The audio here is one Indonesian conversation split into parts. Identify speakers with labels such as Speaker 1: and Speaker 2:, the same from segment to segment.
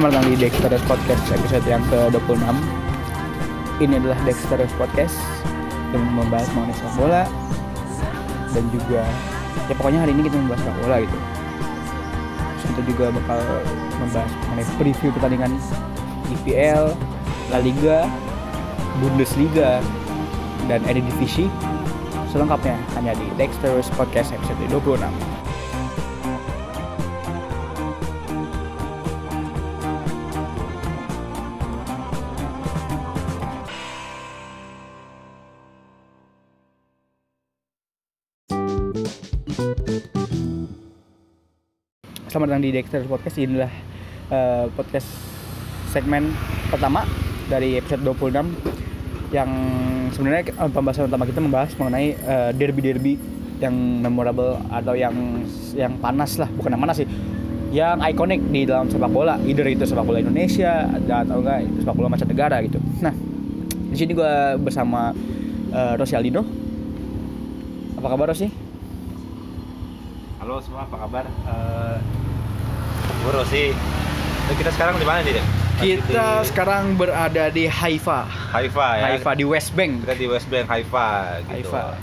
Speaker 1: Selamat datang di Dexter's Podcast episode yang ke-26. Ini adalah Dexter's Podcast Yang membahas mengenai sepak bola Dan juga Ya pokoknya hari ini kita membahas sepak bola gitu. Kita juga bakal membahas mengenai preview pertandingan IPL La Liga Bundesliga Dan Eredivisie Selengkapnya hanya di Dexter's Podcast episode 26 Selamat datang di Dexter Podcast. Ini adalah eh, podcast segmen pertama dari episode 26 yang sebenarnya eh, pembahasan utama kita membahas mengenai eh, derby-derby yang memorable atau yang yang panas lah, bukan yang panas sih. Yang ikonik di dalam sepak bola, either itu sepak bola Indonesia atau enggak sepak bola mancanegara gitu. Nah, di sini gue bersama eh, Rosi Aldino. Apa kabar Rosi?
Speaker 2: Halo semua, apa kabar? Gue Rosi. Eh, Kita sekarang di mana nih, Dek?
Speaker 1: Kita
Speaker 2: di
Speaker 1: sekarang berada di Haifa.
Speaker 2: Haifa ya.
Speaker 1: Haifa di West Bank.
Speaker 2: Kita di West Bank Haifa gitu.
Speaker 1: Haifa.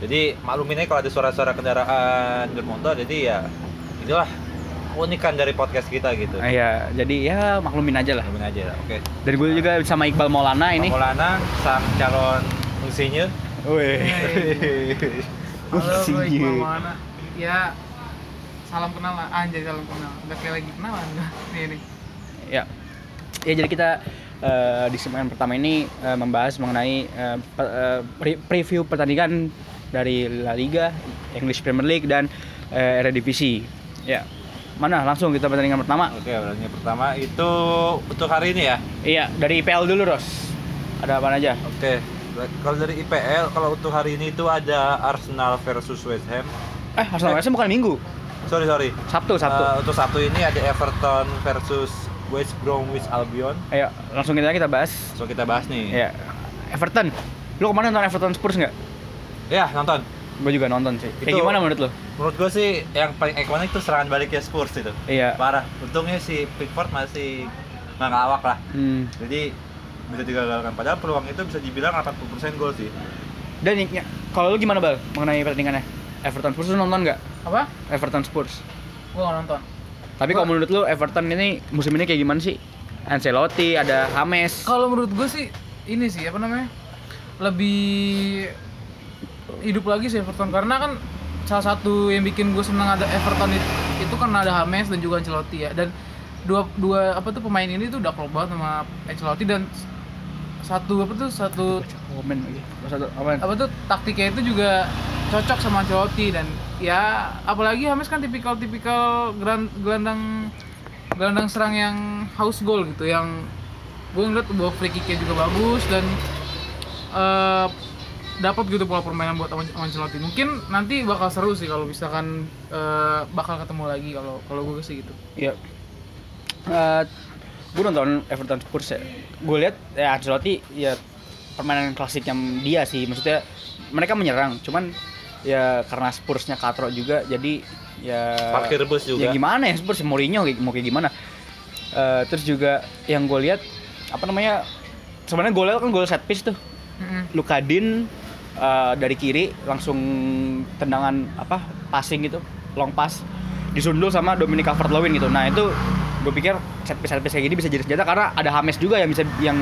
Speaker 2: Jadi maklumin aja kalau ada suara-suara kendaraan bermotor, jadi ya inilah keunikan dari podcast kita gitu.
Speaker 1: Ah, Iya, jadi ya maklumin aja lah.
Speaker 2: Maklumin aja, oke.
Speaker 1: Dan gue juga sama Iqbal Maulana ini.
Speaker 2: Maulana sang calon insinyur.
Speaker 1: Wih.
Speaker 3: Halo, gue. Iqbal Maulana. Ya, salam kenal lah. Anjay, salam kenal. Udah kayak lagi kenalan. Nih, nih.
Speaker 1: Ya. Ya jadi kita eh, di segmen pertama ini eh, membahas mengenai eh, eh, pre- preview pertandingan dari La Liga, English Premier League dan eh, Eredivisie. Ya. Mana langsung kita pertandingan pertama?
Speaker 2: Oke, pertandingan pertama itu untuk hari ini ya.
Speaker 1: Iya, dari IPL dulu, Ros. Ada apa aja?
Speaker 2: Oke. Kalau dari IPL, kalau untuk hari ini itu ada Arsenal versus West Ham.
Speaker 1: Eh, Arsenal West Ham bukan Minggu.
Speaker 2: Sorry sorry.
Speaker 1: Sabtu, Sabtu.
Speaker 2: Eh, untuk Sabtu ini ada Everton versus West Bromwich Albion.
Speaker 1: Ayo, langsung kita kita bahas.
Speaker 2: So kita bahas nih.
Speaker 1: Ya, Everton. Lu kemarin nonton Everton Spurs nggak?
Speaker 2: Ya nonton.
Speaker 1: Gue juga nonton sih. Kayak
Speaker 2: Itu-
Speaker 1: gimana menurut lu?
Speaker 2: Menurut gue sih yang paling ikonik itu serangan baliknya Spurs itu.
Speaker 1: Iya.
Speaker 2: Parah. Untungnya si Pickford masih nggak ngelawak lah.
Speaker 1: Hmm.
Speaker 2: Jadi bisa digagalkan. Padahal peluang itu bisa dibilang 80% gol sih.
Speaker 1: Dan kalau lu gimana bal mengenai pertandingannya? Everton Spurs nonton nggak?
Speaker 3: Apa?
Speaker 1: Everton Spurs.
Speaker 3: Gue gak nonton.
Speaker 1: Tapi kalau menurut lu Everton ini musim ini kayak gimana sih? Ancelotti, ada James.
Speaker 3: Kalau menurut gue sih, ini sih, apa namanya? Lebih hidup lagi sih Everton. Karena kan salah satu yang bikin gue senang ada Everton itu, itu karena ada James dan juga Ancelotti ya. Dan dua dua apa tuh pemain ini tuh udah klop banget sama Ancelotti dan satu apa tuh satu
Speaker 1: Komen lagi. Satu apaan?
Speaker 3: apa tuh taktiknya itu juga cocok sama Ancelotti dan ya apalagi James kan tipikal-tipikal gelandang gelandang serang yang house goal gitu yang gue ngeliat bahwa free kicknya juga bagus dan eh dapat gitu pola permainan buat An- Ancelotti mungkin nanti bakal seru sih kalau misalkan eh, bakal ketemu lagi kalau kalau gue sih gitu
Speaker 1: Iya. Eh, gue nonton Everton Spurs ya. Gue lihat ya Ancelotti ya permainan klasiknya dia sih. Maksudnya mereka menyerang, cuman ya karena Spursnya katro juga jadi ya
Speaker 2: Parkir bus juga.
Speaker 1: Ya gimana ya Spurs Mourinho kayak- mau kayak gimana? Eh, terus juga yang gue lihat apa namanya sebenarnya golnya kan gol set piece tuh.
Speaker 3: Mm-mm.
Speaker 1: Lukadin eh, dari kiri langsung tendangan apa passing gitu long pass disundul sama Dominic Calvert-Lewin gitu. Nah itu gue pikir set piece set piece kayak gini bisa jadi senjata karena ada James juga yang bisa yang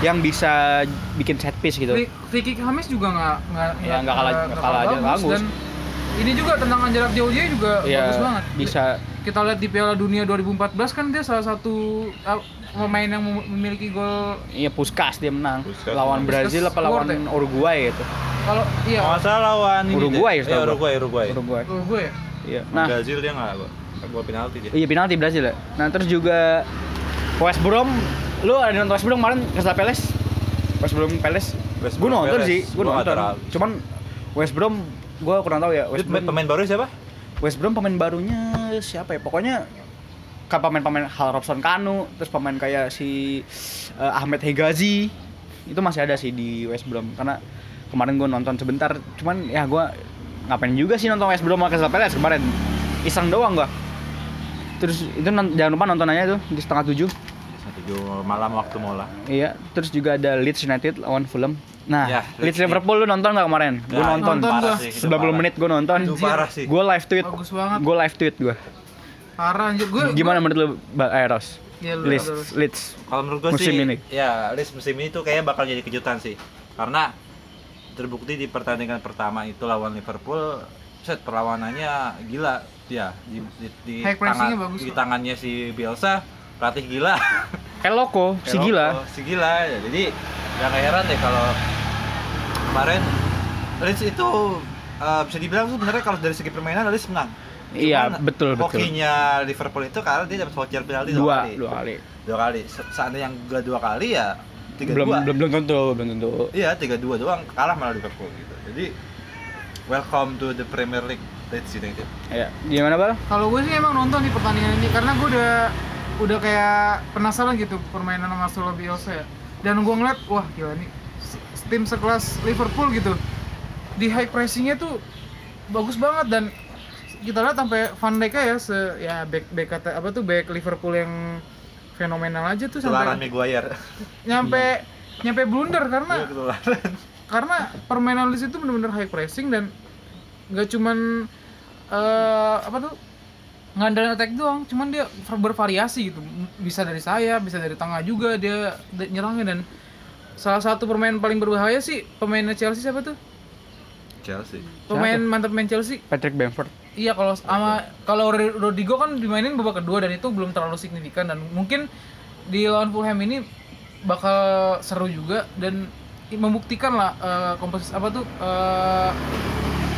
Speaker 1: yang bisa bikin set piece gitu.
Speaker 3: Kick James juga nggak nggak
Speaker 1: Ya, nggak kalah- nggak kalah aja, bagus.
Speaker 3: dan ini juga tendangan jarak jauh dia juga
Speaker 1: ya
Speaker 3: bagus banget.
Speaker 1: bisa.
Speaker 3: Kita lihat di Piala Dunia 2014 kan dia salah satu uh, pemain yang mem- memiliki gol
Speaker 1: iya Puskas dia menang.
Speaker 2: Puskas
Speaker 1: lawan
Speaker 2: menang.
Speaker 1: Brazil apa
Speaker 3: Puskas
Speaker 1: lawan
Speaker 3: ya?
Speaker 1: Uruguay gitu.
Speaker 3: Kalau iya.
Speaker 2: Kalau nggak salah lawan ini
Speaker 1: Uruguay,
Speaker 2: Iya,
Speaker 1: gua.
Speaker 2: Uruguay, Uruguay.
Speaker 1: Uruguay.
Speaker 3: Ya
Speaker 1: iya.
Speaker 2: Nah, Brazil dia nggak gol. Penalti dia.
Speaker 1: iya penalti Brazil ya. Nah terus juga West Brom. Lu ada nonton West Brom kemarin Crystal Palace? West Brom Palace?
Speaker 2: West
Speaker 1: gue
Speaker 2: Brom
Speaker 1: nonton
Speaker 2: Palace.
Speaker 1: sih gue nonton. cuman West Brom gue kurang tahu ya. West Brom
Speaker 2: pemain baru siapa?
Speaker 1: West Brom pemain barunya siapa ya? Pokoknya kan pemain-pemain Hal Robson Kanu terus pemain kayak si eh, Ahmed Hegazi. Itu masih ada sih di West Brom. Karena kemarin gue nonton sebentar. Cuman ya gue ngapain juga sih nonton West Brom Crystal Palace kemarin? Iseng doang gue terus itu jangan lupa nonton aja tuh di setengah tujuh.
Speaker 2: Tujuh malam waktu mola.
Speaker 1: Iya terus juga ada Leeds United lawan Fulham. Nah
Speaker 2: Ya,
Speaker 1: Leeds
Speaker 2: Leeds
Speaker 1: Liverpool lu nonton nggak kemarin? Gue
Speaker 2: Nah,
Speaker 1: nonton.
Speaker 3: Nonton
Speaker 2: parah
Speaker 3: gua.
Speaker 2: sih, itu
Speaker 1: 90
Speaker 2: parah.
Speaker 1: menit gue nonton.
Speaker 2: Itu parah sih.
Speaker 1: Gue live tweet.
Speaker 3: Bagus banget.
Speaker 1: gue live tweet gue
Speaker 3: Parah anjir. Gue
Speaker 1: gimana menurut lu Ba- eh, Ros?
Speaker 3: Ya, lu-
Speaker 1: Leeds Leeds.
Speaker 2: Kalau menurut gue
Speaker 1: Musim
Speaker 2: sih,
Speaker 1: ini.
Speaker 2: ya Leeds musim ini tuh kayaknya bakal jadi kejutan sih, karena terbukti di pertandingan pertama itu lawan Liverpool, set perlawanannya gila, ya di, di, di tangan
Speaker 3: bagus
Speaker 2: di tangannya si Bielsa pelatih gila,
Speaker 1: Eloko si
Speaker 2: Eloko,
Speaker 1: gila.
Speaker 2: Si gila, ya, jadi gak heran deh kalau kemarin Leeds itu eh, bisa dibilang tuh sebenarnya kalau dari segi permainan Leeds menang.
Speaker 1: Iya,
Speaker 2: Cuman
Speaker 1: betul, betul.
Speaker 2: Hokinya Liverpool itu karena dia dapat voucher penalti
Speaker 1: dua
Speaker 2: kali.
Speaker 1: dua kali.
Speaker 2: Dua kali. Se- seandainya yang gak dua kali ya tiga
Speaker 1: belum
Speaker 2: dua.
Speaker 1: belum belum tentu belum tentu.
Speaker 2: Iya tiga dua doang. Kalah malah Liverpool gitu. Jadi welcome to the Premier League. Leeds United
Speaker 1: ya gimana bang
Speaker 3: Kalau gue sih emang nonton di pertandingan ini karena gue udah udah kayak penasaran gitu permainan Marcelo Bielsa ya. Dan gue ngeliat wah gila nih. Tim sekelas Liverpool gitu. Di high pressingnya tuh bagus banget dan kita lihat sampai Van Dijk ya se ya back back kata apa tuh back Liverpool yang fenomenal aja tuh sampai
Speaker 2: Maguire
Speaker 3: nyampe nyampe blunder karena
Speaker 2: Iya,
Speaker 3: karena permainan Leeds itu benar-benar high pressing dan nggak cuman eh apa tuh ngandalin attack doang, cuman dia bervariasi gitu. Bisa dari saya, bisa dari tengah juga dia dia nyerangnya dan salah satu pemain paling berbahaya sih pemainnya Chelsea siapa tuh?
Speaker 2: Chelsea.
Speaker 3: Pemain mantap main Chelsea.
Speaker 1: Patrick Bamford.
Speaker 3: Iya kalau sama kalau Ro- Rodrigo kan dimainin babak kedua dan itu belum terlalu signifikan dan mungkin di lawan Fulham ini bakal seru juga dan membuktikan lah eh, komposisi apa tuh eh,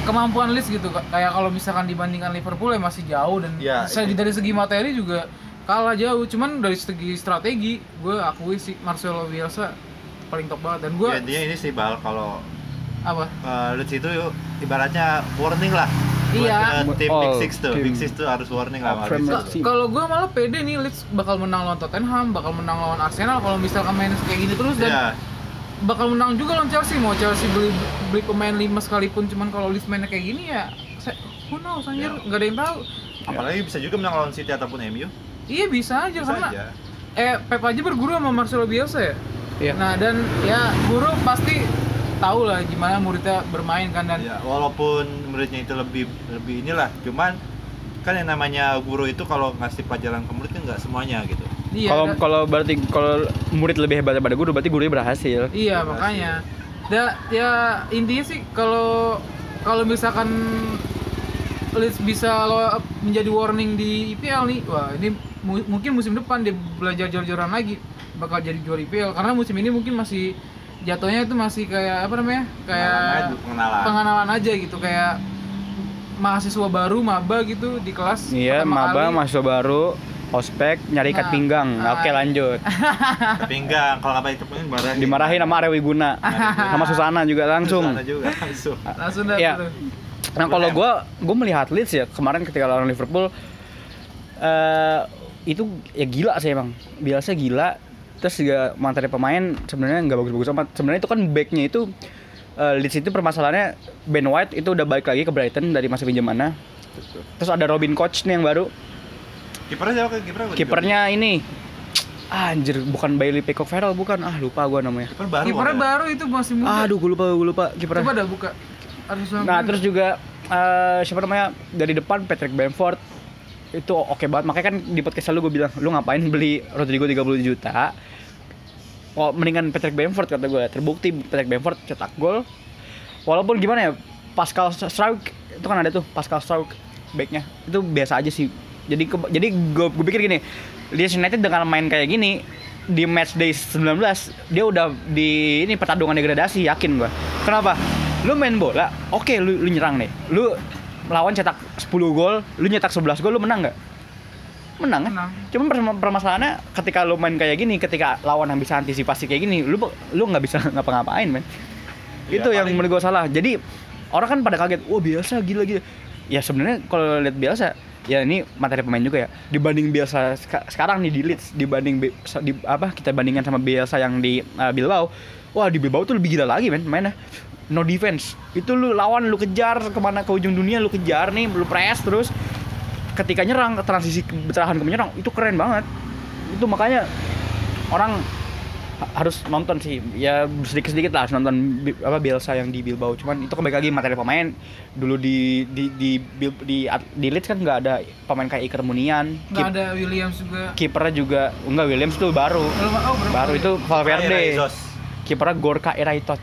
Speaker 3: kemampuan Leeds gitu. Kayak kalau misalkan dibandingkan Liverpool ya masih jauh dan
Speaker 2: Ya, itu.
Speaker 3: dari segi materi juga kalah jauh. Cuman dari segi strategi gue akui sih Marcelo Bielsa paling top banget dan gue
Speaker 2: ya, dia ini sih bal kalau
Speaker 3: apa
Speaker 2: uh, Leeds itu ibaratnya warning lah buat
Speaker 3: Iya.
Speaker 2: uh, tim
Speaker 1: Oh,
Speaker 2: Big Six tuh
Speaker 1: tim.
Speaker 2: Big Six tuh harus warning lah.
Speaker 3: Kalau gue malah pede nih Leeds bakal menang lawan Tottenham, bakal menang lawan Arsenal kalau misalkan main kayak gini terus dan
Speaker 2: ya
Speaker 3: bakal menang juga lawan Chelsea. Mau Chelsea beli beli pemain 5 sekalipun cuman kalau Leeds mainnya kayak gini ya saya, who knows anjir,
Speaker 2: Ya.
Speaker 3: nggak ada yang tahu.
Speaker 2: apalagi bisa juga menang lawan City ataupun MU
Speaker 3: Iya bisa aja
Speaker 2: bisa
Speaker 3: karena
Speaker 2: aja
Speaker 3: eh Pep aja berguru sama Marcelo Bielsa ya.
Speaker 1: Iya.
Speaker 3: Nah, dan ya guru pasti tahu lah gimana muridnya bermain kan dan
Speaker 2: Ya, walaupun muridnya itu lebih lebih inilah, cuman kan yang namanya guru itu kalau ngasih pelajaran ke murid kan nggak semuanya gitu.
Speaker 3: iya
Speaker 1: kalau
Speaker 3: dan-
Speaker 1: kalau berarti kalau murid lebih hebat daripada guru berarti gurunya berhasil
Speaker 3: Iya
Speaker 2: Terima
Speaker 3: makanya. Da, ya intinya sih kalau kalau misalkan Leeds bisa lo menjadi warning di IPL nih, wah ini mu- mungkin musim depan dia belajar jor-joran lagi bakal jadi juara IPL karena musim ini mungkin masih jatuhnya itu masih kayak apa namanya
Speaker 2: Pengenalan
Speaker 3: kayak
Speaker 2: aja, pengenalan.
Speaker 3: pengenalan aja gitu kayak mahasiswa baru maba gitu di kelas
Speaker 1: iya maba
Speaker 3: kali.
Speaker 1: mahasiswa baru ospek nyari ikat
Speaker 3: Nah,
Speaker 1: pinggang
Speaker 3: nah.
Speaker 1: oke lanjut
Speaker 2: Pinggang kalau nggak baik temenin marahin.
Speaker 1: dimarahin sama Arya Wiguna sama Susana juga langsung
Speaker 2: Sana juga langsung.
Speaker 3: langsung dah
Speaker 1: Iya.
Speaker 3: tuh.
Speaker 1: Nah kalau gue gue melihat Leeds ya kemarin ketika lawan Liverpool eh itu ya gila sih emang biasa gila terus juga materi pemain sebenarnya nggak bagus-bagus amat. Sebenarnya itu kan backnya itu eh, Leeds itu permasalahannya Ben White itu udah balik lagi ke Brighton dari masa pinjamannya. Terus ada Robin Koch nih yang baru.
Speaker 2: Kipernya siapa? Kipernya
Speaker 1: kipernya ini. Ah, anjir bukan Bailey Peacock Farrell bukan. Ah lupa gue namanya.
Speaker 2: Kiper baru.
Speaker 3: Kipernya baru itu masih muda.
Speaker 1: aduh gue lupa gue lupa kipernya.
Speaker 3: Coba dah buka.
Speaker 1: Nah terus juga eh, siapa namanya? Dari depan Patrick Bamford itu oke banget. Makanya kan di podcast lalu gue bilang lu ngapain beli Rodrigo 30 juta? Oh mendingan Patrick Bamford kata gue terbukti Patrick Bamford cetak gol. Walaupun gimana ya Pascal Struijk itu kan ada tuh Pascal Struijk backnya. Itu biasa aja sih. Jadi ke- jadi gue gue pikir gini Leeds United dengan main kayak gini di match day 19 dia udah di ini pertarungan degradasi yakin gua. Kenapa? Lu main bola oke lu, lu nyerang nih. Lu lawan cetak 10 gol lu nyetak 11 gol lu menang nggak? Menang kan?
Speaker 3: Menang.
Speaker 1: cuman perma- permasalahannya ketika lu main kayak gini ketika lawan yang bisa antisipasi kayak gini lu lu nggak bisa ngapa-ngapain men.
Speaker 2: Iya,
Speaker 1: itu yang menurut gue salah. Jadi orang kan pada kaget wah biasa gila gila. Ya sebenarnya kalau lihat biasa ya ini materi pemain juga ya. Dibanding biasa sekarang nih di Leeds dibanding di apa kita bandingkan sama biasa yang di uh, Bilbao wah di Bilbao tuh lebih gila lagi men mainnya no defense. Itu lu lawan lu kejar ke mana ke ujung dunia lu kejar nih lu press terus. Ketika nyerang transisi bertahan ke menyerang itu keren banget. Itu makanya orang ha- harus nonton sih. Ya sedikit sedikit lah harus nonton apa Bielsa yang di Bilbao. Cuman itu kembali lagi materi pemain. Dulu di di di di, at- di Leeds kan nggak ada pemain kayak Iker Munian.
Speaker 3: Nggak ada Williams juga.
Speaker 1: kipernya juga enggak Williams tuh baru.
Speaker 3: Oh,
Speaker 1: baru itu Valverde.
Speaker 2: Raizos.
Speaker 1: kipernya Gorka Eraitot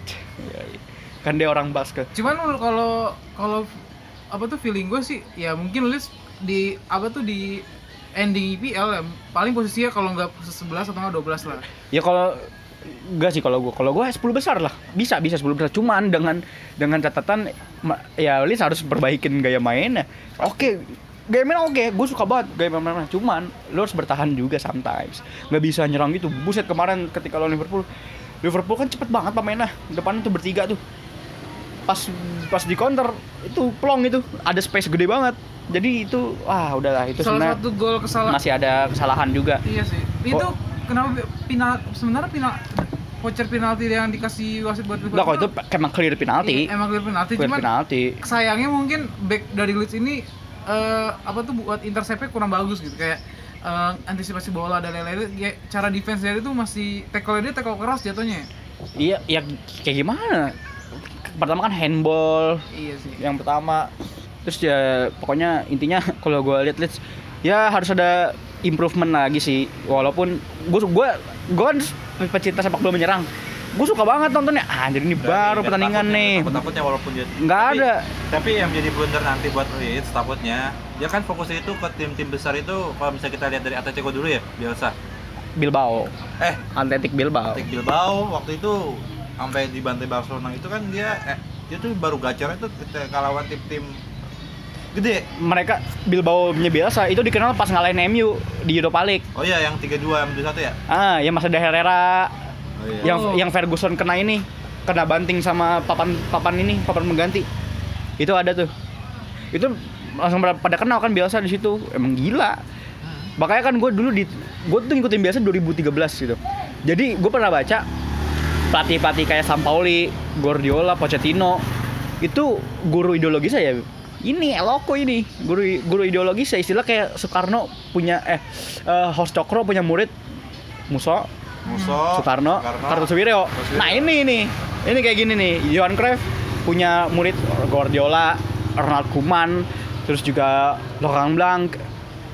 Speaker 1: kan dia orang Basque
Speaker 3: cuman kalau kalau apa tuh feeling gue sih ya mungkin Leeds di apa tuh di ending IPL ya paling posisinya kalau nggak 11 atau nggak 12 lah
Speaker 1: Ya kalau enggak sih kalau gua kalau gua 10 besar lah. Bisa bisa 10 besar cuman dengan dengan catatan ya Leeds harus perbaikin gaya mainnya. Oke, gaya main oke, gue suka banget gaya main cuman lo harus bertahan juga sometimes. Nggak bisa nyerang gitu. Buset kemarin ketika lawan Liverpool Liverpool kan cepet banget pemainnya. Depannya tuh bertiga tuh. Pas pas di counter itu plong itu ada space gede banget. Jadi itu wah udahlah itu
Speaker 3: salah satu gol kesalahan
Speaker 1: masih ada kesalahan juga.
Speaker 3: iya sih itu
Speaker 1: Oh.
Speaker 3: kenapa penal sebenarnya penal voucher penalti yang dikasih wasit buat
Speaker 1: Enggak kok itu emang clear penalti.
Speaker 3: Iya, emang clear penalti
Speaker 1: Clear
Speaker 3: cuman
Speaker 1: penalti.
Speaker 3: sayangnya mungkin back dari Leeds ini eh, apa tuh buat interceptnya kurang bagus gitu kayak eh, antisipasi bola dan lain-lain ya, cara defense dari itu masih tackle dia tackle keras jatuhnya
Speaker 1: Iya, ya kayak gimana? Pertama kan handball
Speaker 3: iya sih
Speaker 1: yang pertama. Terus ya pokoknya intinya kalau gue lihat lihat ya harus ada improvement lagi sih. Walaupun gue gue gue kan pecinta sepak bola menyerang. Gue suka banget nontonnya. Ah, jadi ini baru pertandingan nih.
Speaker 2: takutnya walaupun dia
Speaker 1: Nggak
Speaker 2: tapi-
Speaker 1: ada.
Speaker 2: tapi yang jadi blunder nanti buat Leeds takutnya dia kan fokusnya itu ke tim-tim besar itu kalau misalnya kita lihat dari Atletico dulu ya biasa
Speaker 1: Bilbao,
Speaker 2: eh
Speaker 1: Atletic Bilbao.
Speaker 2: Atletico Bilbao waktu itu sampai di bantai Barcelona itu kan dia eh, dia tuh baru gacor itu ketika lawan tim-tim gede.
Speaker 1: Mereka Bilbao nya biasa itu dikenal pas ngalahin MU di Europa League.
Speaker 2: oh iya yang 3-2 yang 2-1 ya?
Speaker 1: Ah, yang masa Herrera
Speaker 2: oh iya.
Speaker 1: yang
Speaker 3: Oh.
Speaker 1: yang Ferguson kena ini kena banting sama papan papan ini papan mengganti itu ada tuh. Itu langsung pada- pada kenal kan biasa di situ. Emang gila. Makanya kan gue dulu di gue tuh ngikutin biasa 2013 gitu. Jadi gue pernah baca pelatih pelatih kayak Sampaoli Guardiola Pochettino itu guru ideologi saya ini Eloko ini guru guru ideologi saya istilah kayak Soekarno punya eh eh, Horst Cokro punya murid Muso
Speaker 2: Muso
Speaker 1: Soekarno, Kartosuwiryo.
Speaker 2: Kartosuwiryo.
Speaker 1: Nah ini nih, ini kayak gini nih. Johan Cruyff punya murid Guardiola, Ronald Koeman, terus juga Laurent Blanc.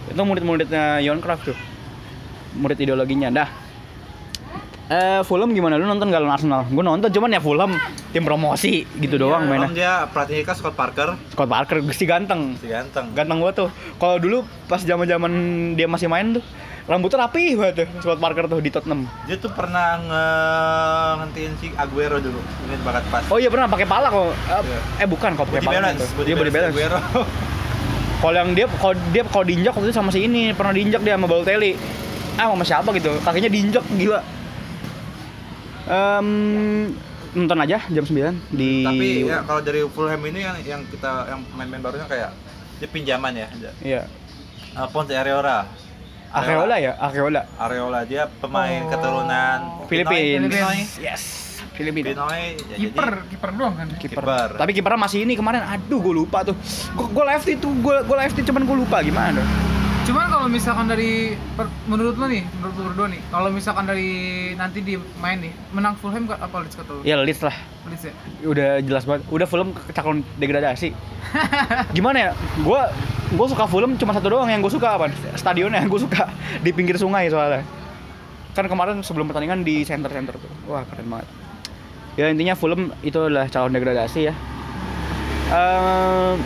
Speaker 1: Itu murid-muridnya Johan Cruyff tuh. Murid ideologinya. Dah. Eh Fulham gimana lu nonton gak lawan Arsenal? Gue nonton cuman ya Fulham tim promosi gitu doang
Speaker 2: Emang
Speaker 1: mainnya.
Speaker 2: dia pelatihnya kan Scott Parker
Speaker 1: Scott Parker si ganteng.
Speaker 2: si ganteng
Speaker 1: Ganteng banget tuh. Kalau dulu pas zaman-zaman dia masih main tuh rambutnya rapi banget tuh Scott Parker tuh di Tottenham.
Speaker 2: dia tuh pernah ngehentiin si Aguero dulu ingat banget pas
Speaker 1: Oh iya pernah pakai pala kok. Eh,
Speaker 2: Iya.
Speaker 1: eh bukan kok pakai pala.
Speaker 2: balance
Speaker 1: gitu. Dia body balance.
Speaker 2: Aguero
Speaker 1: Kalau yang dia kalau dia kalau diinjak waktu itu sama si ini, pernah diinjak dia sama Balotelli. Ah sama siapa gitu. Kakinya diinjak gila. Em, nonton aja jam 9 di
Speaker 2: tapi ya kalau dari Fulham ini yang yang kita yang main-main barunya kayak dia pinjaman ya
Speaker 1: Iya.
Speaker 2: uh, Ponce Areola
Speaker 1: Areola ya, Areola.
Speaker 2: Areola dia pemain
Speaker 3: Oh.
Speaker 2: keturunan
Speaker 1: Filipina. Yes. Filipina.
Speaker 2: Pinoy ya,
Speaker 3: kiper kiper doang kan
Speaker 1: Kiper.
Speaker 2: Kiper.
Speaker 1: Tapi kipernya masih ini kemarin. Aduh, gue lupa tuh. Gue left itu, gue gue left cuman gue lupa gimana.
Speaker 3: Cuman kalau misalkan dari per- menurut lo nih menurut lo berdua nih kalau misalkan dari nanti di main nih menang Fulham ke- apa Leeds kata lo?
Speaker 1: Ya Leeds lah.
Speaker 3: Leeds ya?
Speaker 1: Udah jelas banget. Udah Fulham kecakon degradasi. Gimana ya? Gue gue suka Fulham cuma satu doang yang gue suka apa? Stadionnya yang gue suka. Di pinggir sungai soalnya. Kan kemarin sebelum pertandingan di center center tuh. Wah keren banget. Ya intinya Fulham itu adalah calon degradasi ya. Ehm,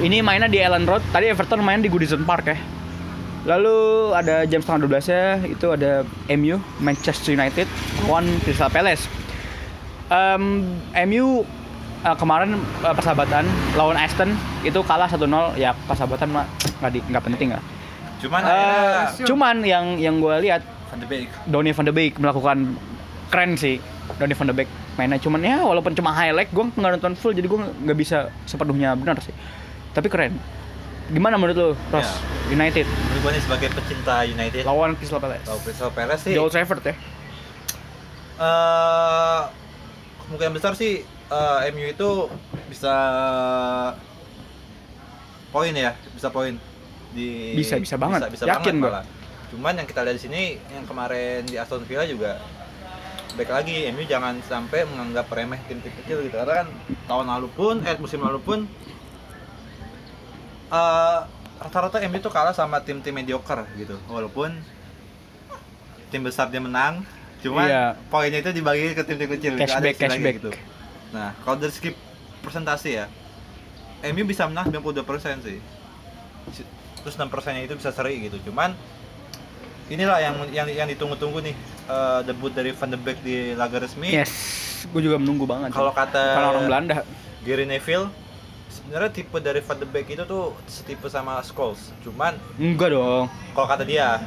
Speaker 1: ini mainnya di Ellen Road tadi Everton main di Goodison Park ya Lalu ada jam setengah 12 ya itu ada MU Manchester United lawan Crystal Palace. Em, MU eh, kemarin eh, persahabatan lawan Aston itu kalah 1-0 ya persahabatan mah nggak di nggak penting lah.
Speaker 2: cuman akhirnya
Speaker 3: Sure.
Speaker 1: cuman yang yang gue lihat
Speaker 2: Van de Beek
Speaker 1: Donny van de Beek melakukan keren sih Donny van de Beek mainnya cuman ya walaupun cuma highlight gue nggak nonton full jadi gue nggak bisa sepenuhnya benar sih tapi keren. Gimana menurut lo Ross United.
Speaker 2: Menurut gua nih sebagai pecinta United.
Speaker 1: Lawan Crystal Palace.
Speaker 2: Kalau Crystal Palace sih.
Speaker 1: Di Old Trafford ya?
Speaker 2: Eh kemungkinan besar sih eh, MU itu bisa poin ya, bisa poin. di
Speaker 1: Bisa, bisa banget.
Speaker 2: bisa, bisa
Speaker 1: Yakin
Speaker 2: banget malah. cuman yang kita lihat di sini yang kemarin di Aston Villa juga baik lagi. MU jangan sampai menganggap remeh tim-tim kecil gitu. Karena kan tahun lalu pun eh musim lalu pun eh, rata-rata MU tuh kalah sama tim-tim mediocre gitu walaupun tim besar dia menang cuman
Speaker 1: Iya.
Speaker 2: poinnya itu dibagi ke tim-tim kecil
Speaker 1: Cashback,
Speaker 2: istilahnya
Speaker 1: cashback.
Speaker 2: gitu nah kalau dari segi persentase ya MU bisa menang 92% sih terus 6 persennya itu bisa seri gitu cuman inilah yang yang yang ditunggu-tunggu nih eh, debut dari Van de Beek di laga resmi
Speaker 1: Yes, gue juga menunggu banget.
Speaker 2: kalau kata
Speaker 1: Kalau orang Belanda,
Speaker 2: Gary Neville sebenarnya tipe dari Van de Beek itu tuh setipe sama Scholes cuman
Speaker 1: enggak dong.
Speaker 2: kalau kata dia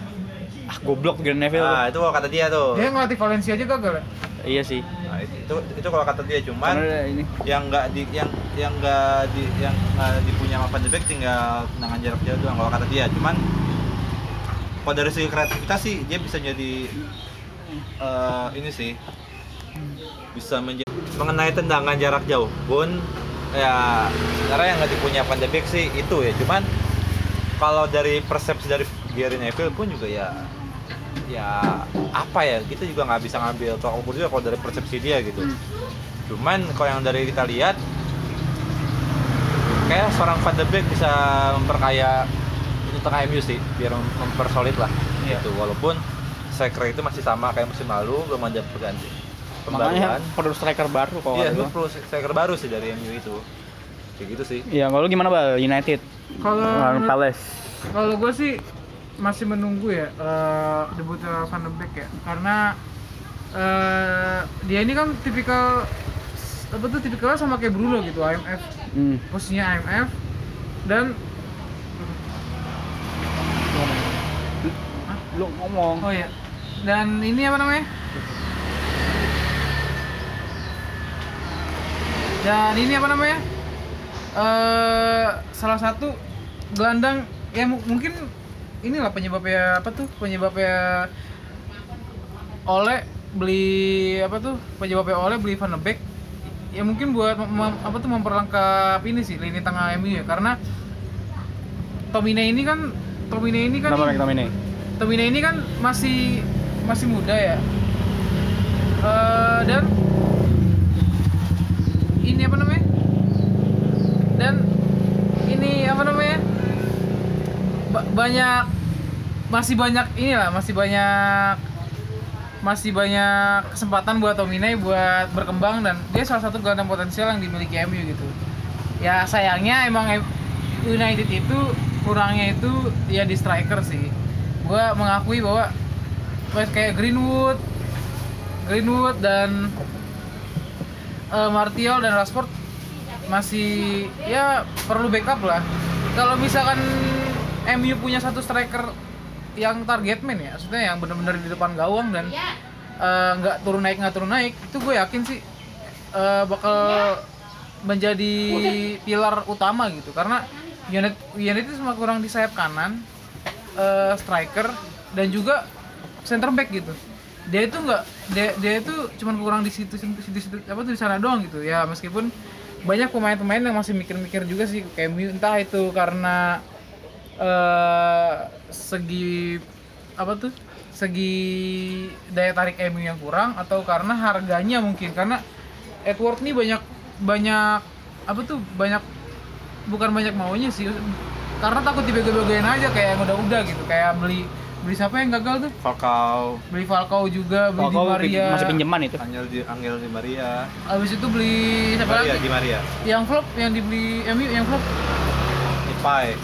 Speaker 1: Ah, goblok Gary Neville.
Speaker 2: ah itu kalau kata dia tuh
Speaker 3: Dia ngelatih Valencia aja gagal ya?
Speaker 1: Iya sih.
Speaker 2: Nah, itu, itu itu kalau kata dia cuman
Speaker 1: ini
Speaker 2: yang nggak di yang yang nggak di yang nggak dipunya sama Van de Beek tinggal tendangan jarak jauh doang kalau kata dia cuman kalau dari segi kreativitas sih dia bisa jadi eh, ini sih bisa menjadi mengenai tendangan jarak jauh pun ya sebenarnya yang nggak dipunya de Beek sih itu ya. Cuman kalau dari persepsi dari Gary Neville pun juga ya ya apa ya kita juga nggak bisa ngambil tolak ukur juga kalau dari persepsi dia gitu. Cuman kalau yang dari kita lihat kayak seorang Van de Beek bisa memperkaya itu tengah MU sih biar mem- mempersolid lah
Speaker 1: Iya.
Speaker 2: gitu. Walaupun striker itu masih sama kayak musim lalu belum ada perganti
Speaker 1: makanya
Speaker 2: pembaruan
Speaker 1: perlu striker baru kalau
Speaker 2: iya perlu striker baru sih dari MU itu. Kayak gitu sih.
Speaker 1: Iya, kalau lu gimana bal? United.
Speaker 3: Kalau
Speaker 1: Palace.
Speaker 3: Kalau gue sih masih menunggu ya eh, debutnya Van de Beek ya. Karena eh, dia ini kan tipikal apa tuh tipikalnya sama kayak Bruno gitu IMF
Speaker 1: Hmm.
Speaker 3: posisinya IMF dan
Speaker 1: Lu ngomong.
Speaker 3: oh ya dan ini apa namanya dan ini apa namanya? Eh salah satu gelandang ya mu- mungkin inilah penyebabnya apa tuh? Penyebabnya oleh beli apa tuh? Penyebabnya oleh beli Van de Beek. Ya mungkin buat apa tuh memperlengkap ini sih lini tengah MU ya. Karena Tomine ini kan Tomine ini kan
Speaker 1: Kenapa ini?
Speaker 3: Tomine ini kan masih masih muda ya. Eh, dan ini apa namanya? Dan ini apa namanya? Ba- banyak masih banyak inilah masih banyak masih banyak kesempatan buat Tomine buat berkembang dan dia salah satu gelandang potensial yang dimiliki MU gitu. Ya sayangnya emang United itu kurangnya itu ya di striker sih. Gua mengakui bahwa kayak Greenwood Greenwood dan eh, Martial dan Rashford masih ya perlu backup lah. Kalau misalkan MU punya satu striker yang target man ya maksudnya yang benar-benar di depan gawang dan eh, nggak turun naik nggak turun naik itu gue yakin sih eh, bakal menjadi pilar utama gitu. Karena unit unit itu cuma kurang di sayap kanan eh, striker dan juga center back gitu dia itu nggak dia, dia itu cuma kurang di situ situ, situ, apa tuh di sana doang gitu. Ya meskipun banyak pemain-pemain yang masih mikir-mikir juga sih kayak entah itu karena eh segi apa tuh segi daya tarik MU yang kurang atau karena harganya mungkin. Karena Edward nih banyak banyak apa tuh banyak bukan banyak maunya sih. Karena takut dibego-begoin aja kayak yang udah-udah gitu kayak beli beli siapa yang gagal tuh
Speaker 2: Falcao
Speaker 3: beli Falcao juga beli Di
Speaker 1: Falcao
Speaker 3: Maria
Speaker 1: masih pinjaman itu.
Speaker 2: Angel di Angel di Maria
Speaker 3: abis itu beli siapa
Speaker 2: Maria
Speaker 3: lagi
Speaker 2: di Maria
Speaker 3: yang flop yang dibeli MU yang flop
Speaker 2: Depay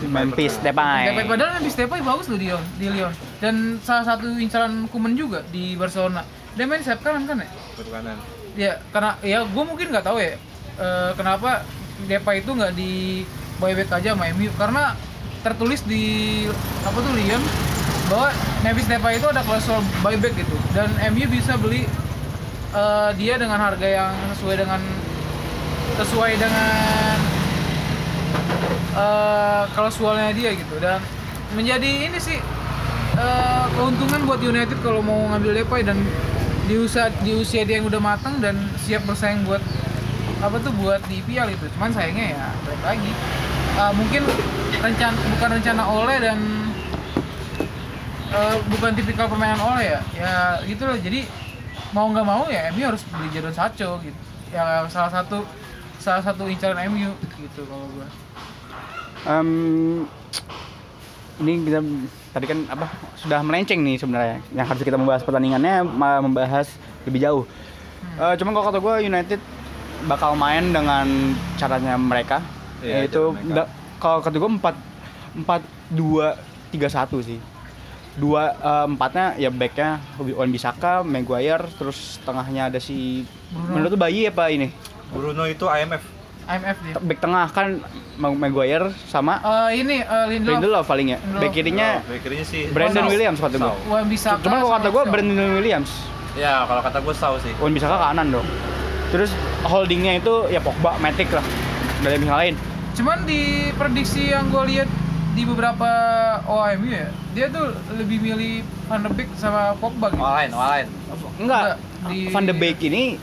Speaker 1: Memphis. Depay.
Speaker 3: Depay padahal Memphis Depay bagus loh di Lyon, di Lyon. Dan salah satu incaran Kuman juga di Barcelona. Dia main sayap kanan kan ya?
Speaker 2: Betul kanan
Speaker 3: Ya karena ya gue mungkin nggak tahu ya eh, kenapa Depay itu nggak di buyback aja sama MU karena tertulis di apa tuh Lyon bahwa Memphis Depay itu ada klausul buyback gitu. Dan MU bisa beli eh, dia dengan harga yang sesuai dengan sesuai dengan eh klausulnya dia gitu. Dan menjadi ini sih eh, keuntungan buat United kalau mau ngambil Depay dan di usia di usia dia yang udah matang dan siap bersaing buat apa tuh buat di IPL itu. Cuman sayangnya ya balik lagi. Uh, mungkin rencana bukan rencana Ole dan uh, bukan tipikal permainan Ole ya. Ya gitu loh. Jadi mau nggak mau ya MU harus beli Jadon Sancho gitu. Ya salah satu salah satu incaran MU gitu kalau gua.
Speaker 1: Em, ini kita tadi kan apa sudah melenceng nih sebenarnya. Yang harus kita membahas pertandingannya malah membahas lebih jauh. Eh, cuman kalau kata gue United bakal main dengan caranya mereka.
Speaker 2: Iya,
Speaker 1: yaitu kalau kata gue empat empat dua tiga satu sih dua eh, empatnya ya backnya Wan Bisaka, Maguire, terus tengahnya ada si
Speaker 3: Bruno.
Speaker 1: menurut tuh bayi apa ini
Speaker 2: Bruno itu IMF.
Speaker 3: IMF dia
Speaker 1: back tengah kan Ma- Maguire sama
Speaker 3: Eh, ini uh, Lindelof,
Speaker 1: Lindelof paling ya
Speaker 3: Lindelof.
Speaker 1: back kirinya
Speaker 2: Oh, backnya sih.
Speaker 1: Brandon. Williams kata gue
Speaker 2: Saul.
Speaker 3: Wan Bissaka
Speaker 1: Cuman kalau kata gue. Brandon Williams,
Speaker 2: Ya, kalau kata gue tahu sih.
Speaker 1: Wan bisa ke kanan dong. Terus holdingnya itu ya Pogba, Matic lah. Dari pihak lain.
Speaker 3: Cuman di prediksi yang gue lihat di beberapa OMU ya, dia tuh lebih milih Van de Beek sama Pogba gitu.
Speaker 2: Olain, olain.
Speaker 1: Enggak,
Speaker 3: di-
Speaker 1: Van de Beek ini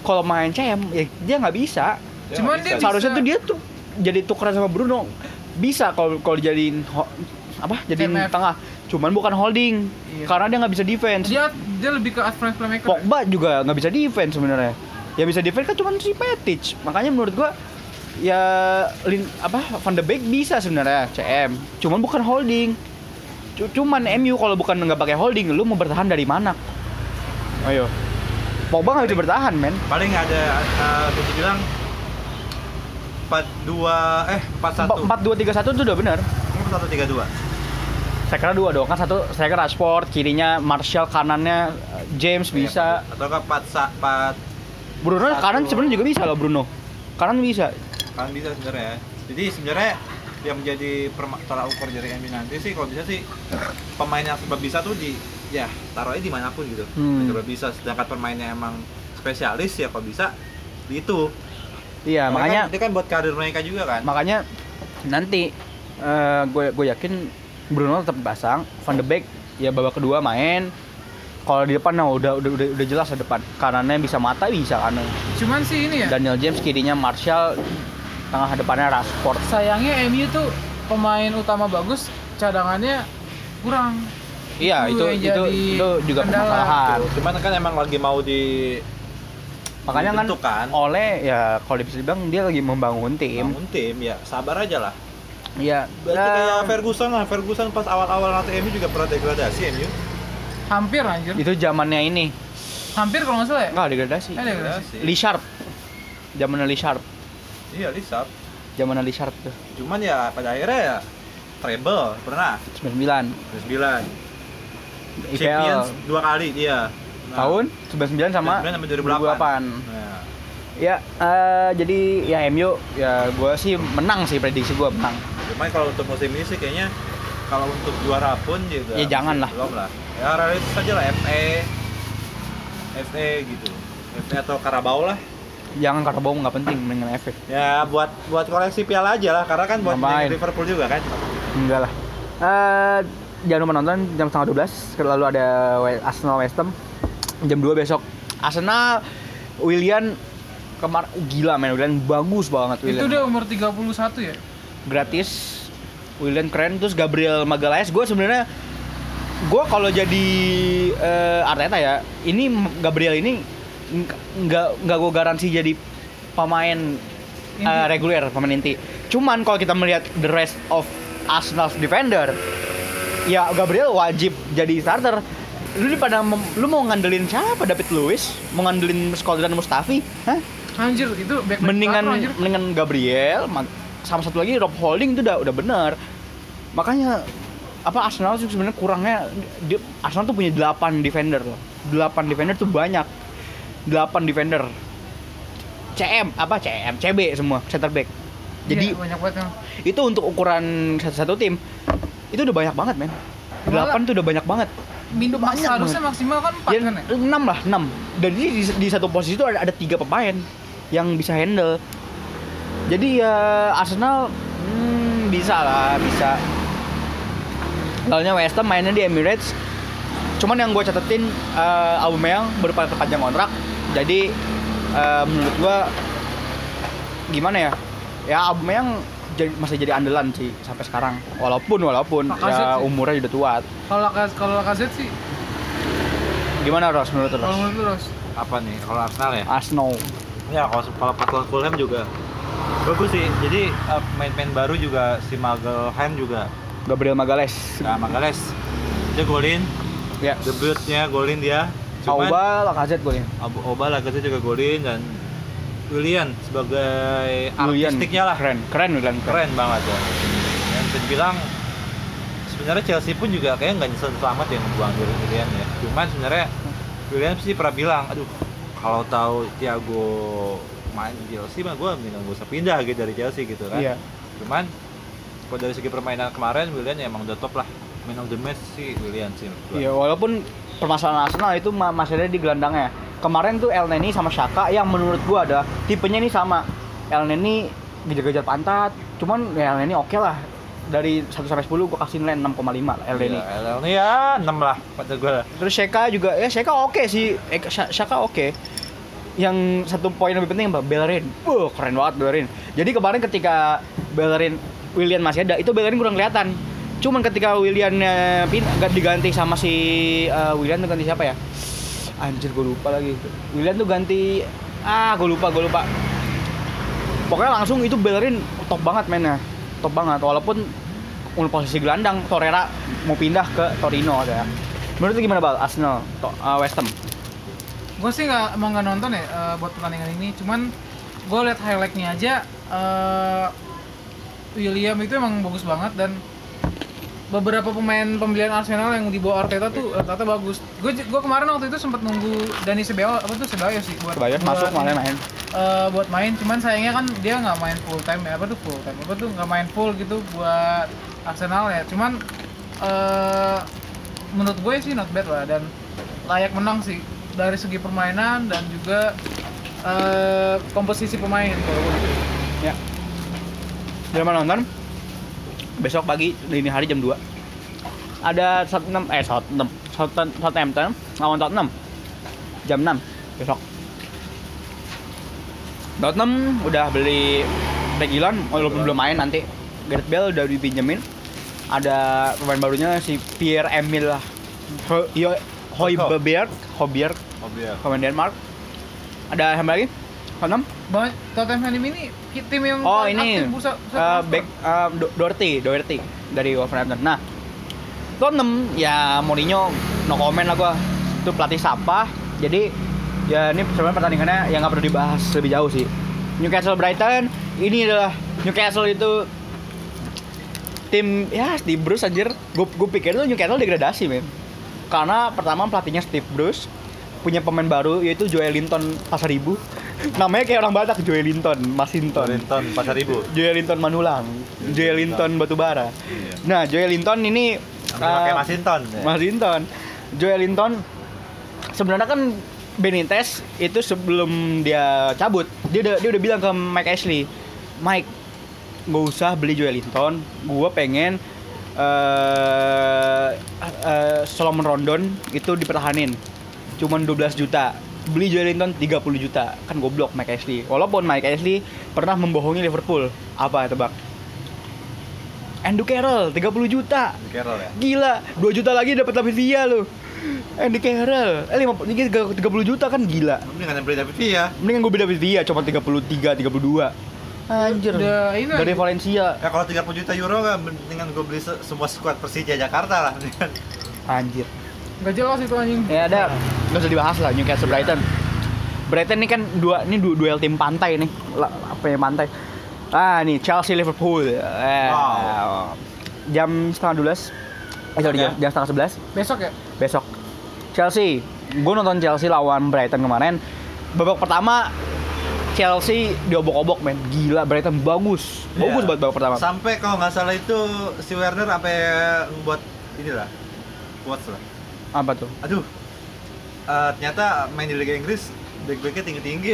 Speaker 1: kalau main CM ya dia nggak bisa.
Speaker 2: Dia
Speaker 3: Cuman
Speaker 2: nggak
Speaker 3: dia
Speaker 2: bisa.
Speaker 3: bisa-
Speaker 1: Seharusnya tuh dia tuh jadi tukeran sama Bruno. Bisa kalau kalau dijadiin ho- apa? Jadiin
Speaker 3: CMF.
Speaker 1: tengah. Cuman bukan holding.
Speaker 3: Iya.
Speaker 1: Karena dia nggak bisa defense.
Speaker 3: Dia dia lebih ke advance playmaker.
Speaker 1: Pogba juga nggak bisa defense sebenarnya. Ya bisa defense kan cuma si Matic. Makanya menurut gua ya Lin, apa Van de Beek bisa sebenarnya CM. Cuman bukan holding. Cu- Cuman MU kalau bukan nggak pakai holding, lu mau bertahan dari mana? Ayo. Pogba nggak bisa bertahan, men.
Speaker 2: Paling ada uh, bisa bilang 42 eh 41.
Speaker 1: Empat dua tiga satu itu udah benar.
Speaker 2: Ini 4132.
Speaker 1: Saya kira dua dong kan satu saya kira Rashford kirinya Martial kanannya eh, James bisa
Speaker 2: Atau ke 4 4
Speaker 1: Bruno
Speaker 2: Satu.
Speaker 1: kanan sebenarnya juga bisa loh Bruno kanan bisa
Speaker 2: kan bisa sebenarnya. Jadi sebenarnya yang menjadi tolak ukur dari MU nanti sih kalau bisa sih pemain yang sebab bisa tuh di ya taruhnya di mana pun gitu.
Speaker 1: Hmm.
Speaker 2: sebab bisa sedangkan pemainnya emang spesialis ya kalau bisa di itu.
Speaker 1: Iya
Speaker 2: Karena
Speaker 1: makanya
Speaker 2: kan, itu kan buat karir mereka juga kan.
Speaker 1: makanya nanti gue gue yakin Bruno tetap pasang Van de Beek ya babak kedua main. Kalau di depan nah udah udah udah, udah jelas di depan. Kanannya bisa mata bisa kanan.
Speaker 3: Cuman sih ini ya.
Speaker 1: Daniel James kirinya Martial tengah depannya Rashford
Speaker 3: sayangnya MU tuh pemain utama bagus, cadangannya kurang.
Speaker 1: iya itu itu
Speaker 3: jadi
Speaker 1: itu juga
Speaker 3: kendala.
Speaker 1: permasalahan
Speaker 2: cuman kan emang lagi mau di
Speaker 1: makanya kan
Speaker 2: kan
Speaker 1: oleh ya kalau bisa dibilang dia lagi membangun tim
Speaker 2: bangun tim ya sabar aja lah
Speaker 1: Iya.
Speaker 2: berarti
Speaker 1: eh,
Speaker 2: kayak Ferguson lah Ferguson pas awal-awal nanti MU juga pernah degradasi MU
Speaker 3: Hampir anjir.
Speaker 1: itu zamannya ini
Speaker 3: Hampir kalau nggak salah ya.
Speaker 1: enggak degradasi
Speaker 3: Eh, degradasi.
Speaker 1: Lee Sharp zamannya Lee Sharp
Speaker 2: iya Lisap
Speaker 1: zamannya Lee Sharp tuh.
Speaker 2: Cuman ya pada akhirnya ya treble pernah?
Speaker 1: 99
Speaker 2: 9
Speaker 1: IPL
Speaker 2: Champions dua kali iya. Nah,
Speaker 1: tahun? 99 sama
Speaker 2: 99 sampai
Speaker 1: 2008.
Speaker 2: 2008. Nah,
Speaker 1: Ya, eh, jadi ya MU ya gue sih menang sih prediksi gue menang.
Speaker 2: cuman kalau untuk musim ini sih kayaknya kalau untuk juara pun juga
Speaker 1: Ya, jangan lah.
Speaker 2: belum lah. Ya realistis aja lah FA FA gitu. FA atau Carabao lah
Speaker 1: Jangan Carabao nggak penting dengan efek.
Speaker 2: ya buat buat koleksi piala aja lah karena kan buat? Liverpool juga kan
Speaker 1: Enggak lah. Eh jangan lupa nonton jam setengah 12 lalu ada Arsenal West Ham jam 2 besok. Arsenal Willian kemar gila men Willian bagus banget Willian.
Speaker 3: Itu dia umur 31 ya.
Speaker 1: gratis William keren terus Gabriel Magalhaes gue sebenarnya gue kalau jadi eh, Arteta ya ini Gabriel ini nggak nggak gue garansi jadi pemain
Speaker 3: Inti.
Speaker 1: reguler pemain inti. Cuman kalau kita melihat the rest of Arsenal defender ya Gabriel wajib jadi starter. Lu pada lu mau ngandelin siapa David Luiz? Mau ngandelin Skodran Mustafi? Hah?
Speaker 3: Anjir, itu back back
Speaker 1: mendingan
Speaker 3: anjir.
Speaker 1: mendingan Gabriel ma- sama satu lagi Rob Holding itu udah udah benar makanya apa Arsenal sih sebenarnya kurangnya dia, Arsenal tuh punya 8 defender loh. 8 defender tuh banyak 8 defender. CM apa? CM CB semua center back. Jadi
Speaker 3: Iya, banyak banget yang
Speaker 1: itu untuk ukuran satu, satu tim itu udah banyak banget men. 8 tuh udah banyak banget.
Speaker 3: Minum
Speaker 1: Banyak
Speaker 3: harusnya
Speaker 1: banget.
Speaker 3: maksimal kan 4
Speaker 1: ya,
Speaker 3: kan ya?
Speaker 1: 6 lah 6 dan di, di, di satu posisi itu ada, ada tiga pemain yang bisa handle. Jadi ya Arsenal hmm, bisa lah bisa. Soalnya West Ham mainnya di Emirates. Cuman yang gue catetin uh, Aubameyang berpanjang kontrak jadi eh, menurut gue gimana ya ya Aubameyang jadi, masih jadi andalan sih sampai sekarang. Walaupun walaupun ya
Speaker 3: sih.
Speaker 1: umurnya udah tua.
Speaker 3: Kalau kalau Lacazette sih
Speaker 1: Gimana Ros menurut
Speaker 3: kalau
Speaker 1: Ros?
Speaker 3: menurut Ros.
Speaker 2: Apa nih kalau Arsenal ya?
Speaker 1: Arsenal.
Speaker 2: Ya kalau kalau pas lawan Fulham juga bagus sih. Jadi eh, main-main baru juga si Magelhaem juga
Speaker 1: Gabriel Magales.
Speaker 2: Nah, Magales dia golin,
Speaker 1: Ya.
Speaker 2: debutnya golin dia. Cuman
Speaker 1: Auba, Lacazette
Speaker 2: Abu Oba Lacazette juga golin dan Willian sebagai artistiknya lah
Speaker 1: Keren, keren Willian.
Speaker 2: keren banget ya. Dan bisa dibilang sebenarnya Chelsea pun juga kayaknya nggak nyesel selamat ya ngebuang Willian ya. Cuman sebenarnya Willian sih pernah bilang, aduh kalau tahu Thiago main di Chelsea mah gue mendingan gue usah pindah gitu dari Chelsea gitu kan.
Speaker 1: Iya.
Speaker 2: Cuman kalau dari segi permainan kemarin Willian ya emang udah top lah. Man of the match sih Willian sih.
Speaker 1: Iya, walaupun permasalahan Arsenal itu ma- masih ada di gelandangnya. Kemarin tuh El Neni sama Shaka yang menurut gua ada tipenya ini sama. El Neni gejar-gejar pantat, cuman ya El Neni oke lah. Dari 1 sampai 10 gua kasih nilai 6,5 lah El Neni.
Speaker 2: Iya, El Neni ya 6 lah pada gue lah.
Speaker 1: Terus Shaka juga ya Shaka oke sih. Eh, Sha- Shaka oke. Yang satu poin lebih penting Mbak Bellerin. Wah, keren banget Bellerin. Jadi kemarin ketika Bellerin William masih ada, itu Bellerin kurang kelihatan. Cuman ketika William nggak diganti sama si eh, William tuh ganti siapa ya? Anjir gue lupa lagi. William tuh ganti ah gue lupa gue lupa. Pokoknya langsung itu Bellerin top banget mainnya. Top banget walaupun untuk posisi gelandang Torreira mau pindah ke Torino ada. Menurut gimana Bal? Arsenal, uh, West Ham.
Speaker 3: Gue sih nggak emang nggak nonton ya eh, buat pertandingan ini, cuman gue lihat highlightnya aja. eh, William itu emang bagus banget dan beberapa pemain pembelian Arsenal yang di bawah Arteta tuh rata-rata bagus. Gue gue kemarin waktu itu sempat nunggu Dani Ceballos apa tuh Ceballos sih buat buat
Speaker 1: masuk malah main.
Speaker 3: eh, buat main. Cuman sayangnya kan dia nggak main full time ya apa tuh full time apa tuh nggak main full gitu buat Arsenal ya. Cuman eh menurut gue sih not bad lah dan layak menang sih dari segi permainan dan juga eh komposisi pemain kalau gue gitu.
Speaker 1: Ya. Jangan lupa nonton. Besok pagi dini hari jam 2. Ada Southampton eh Southampton Southampton lawan Tottenham. Jam 6 besok. Tottenham udah beli Reguilon walaupun belum main nanti. Gareth Bale udah dipinjemin. Ada pemain barunya si Pierre Emil Ho- Yo- Højbjerg, Højbjerg,
Speaker 2: Oh iya.
Speaker 1: pemain Denmark. Ada yang lagi? Tottenham?
Speaker 3: Bang, Tottenham ini tim yang
Speaker 1: Oh ini
Speaker 3: aktif bursa, bursa
Speaker 1: uh, back uh, Do- Doherty, Doherty dari Wolverhampton. Nah, Tottenham ya Mourinho no comment lah gua. Itu pelatih sampah. Jadi ya ini sebenarnya pertandingannya yang nggak perlu dibahas lebih jauh sih. Newcastle Brighton ini adalah Newcastle itu tim ya Steve Bruce anjir. Gue gue pikir tuh Newcastle degradasi men. Karena pertama pelatihnya Steve Bruce punya pemain baru yaitu Joel Linton Pasaribu. Namanya kayak orang Batak Joel Linton, Masinton.
Speaker 2: Wellington Pasar Ibu.
Speaker 1: Joelinton Manulang, Joelinton Batubara.
Speaker 2: Iya.
Speaker 1: Nah, Joelinton ini
Speaker 2: kayak
Speaker 1: uh,
Speaker 2: Masinton. ya.
Speaker 1: Masinton. Joelinton sebenarnya kan Benitez itu sebelum dia cabut, dia udah dia udah bilang ke Mike Ashley, Mike, nggak usah beli Joelinton, gua pengen eh eh, Solomon Rondon itu dipertahanin. Cuman 12 juta. Beli Joelinton 30 juta. Kan goblok Mike Ashley. Walaupun Mike Ashley pernah membohongi Liverpool. Apa tebak? Andrew Carroll 30 juta.
Speaker 2: Carroll ya.
Speaker 1: Gila, 2 juta lagi dapat David Villa lu. Andy Carroll, eh 50, ini 30 juta kan gila.
Speaker 2: Mendingan beli David Villa.
Speaker 1: Mendingan gue beli David Villa cuma 33, 32. Anjir.
Speaker 3: Udah ini
Speaker 1: Dari. Valencia.
Speaker 2: Ya kalau 30 juta euro kan mendingan gue beli se- semua squad Persija Jakarta lah.
Speaker 1: Anjir.
Speaker 3: Gak jelas itu anjing.
Speaker 1: Ya ada, nggak usah dibahas lah Newcastle Brighton. Brighton ini kan dua ini du- duel tim pantai nih, La- apa ya pantai? Ah nih Chelsea Liverpool. Eh,
Speaker 2: Wow.
Speaker 1: Jam setengah 12 Eh sorry, jam, jam setengah 11
Speaker 3: Besok ya?
Speaker 1: besok. Chelsea, gue nonton Chelsea lawan Brighton kemarin. Babak pertama Chelsea diobok-obok men, gila Brighton bagus, bagus
Speaker 2: Iya.
Speaker 1: buat babak pertama.
Speaker 2: Sampai kalau nggak salah itu si Werner sampai buat inilah quotes lah.
Speaker 1: Apa tuh?
Speaker 2: Aduh. eh, ternyata main di Liga Inggris back-backnya tinggi-tinggi.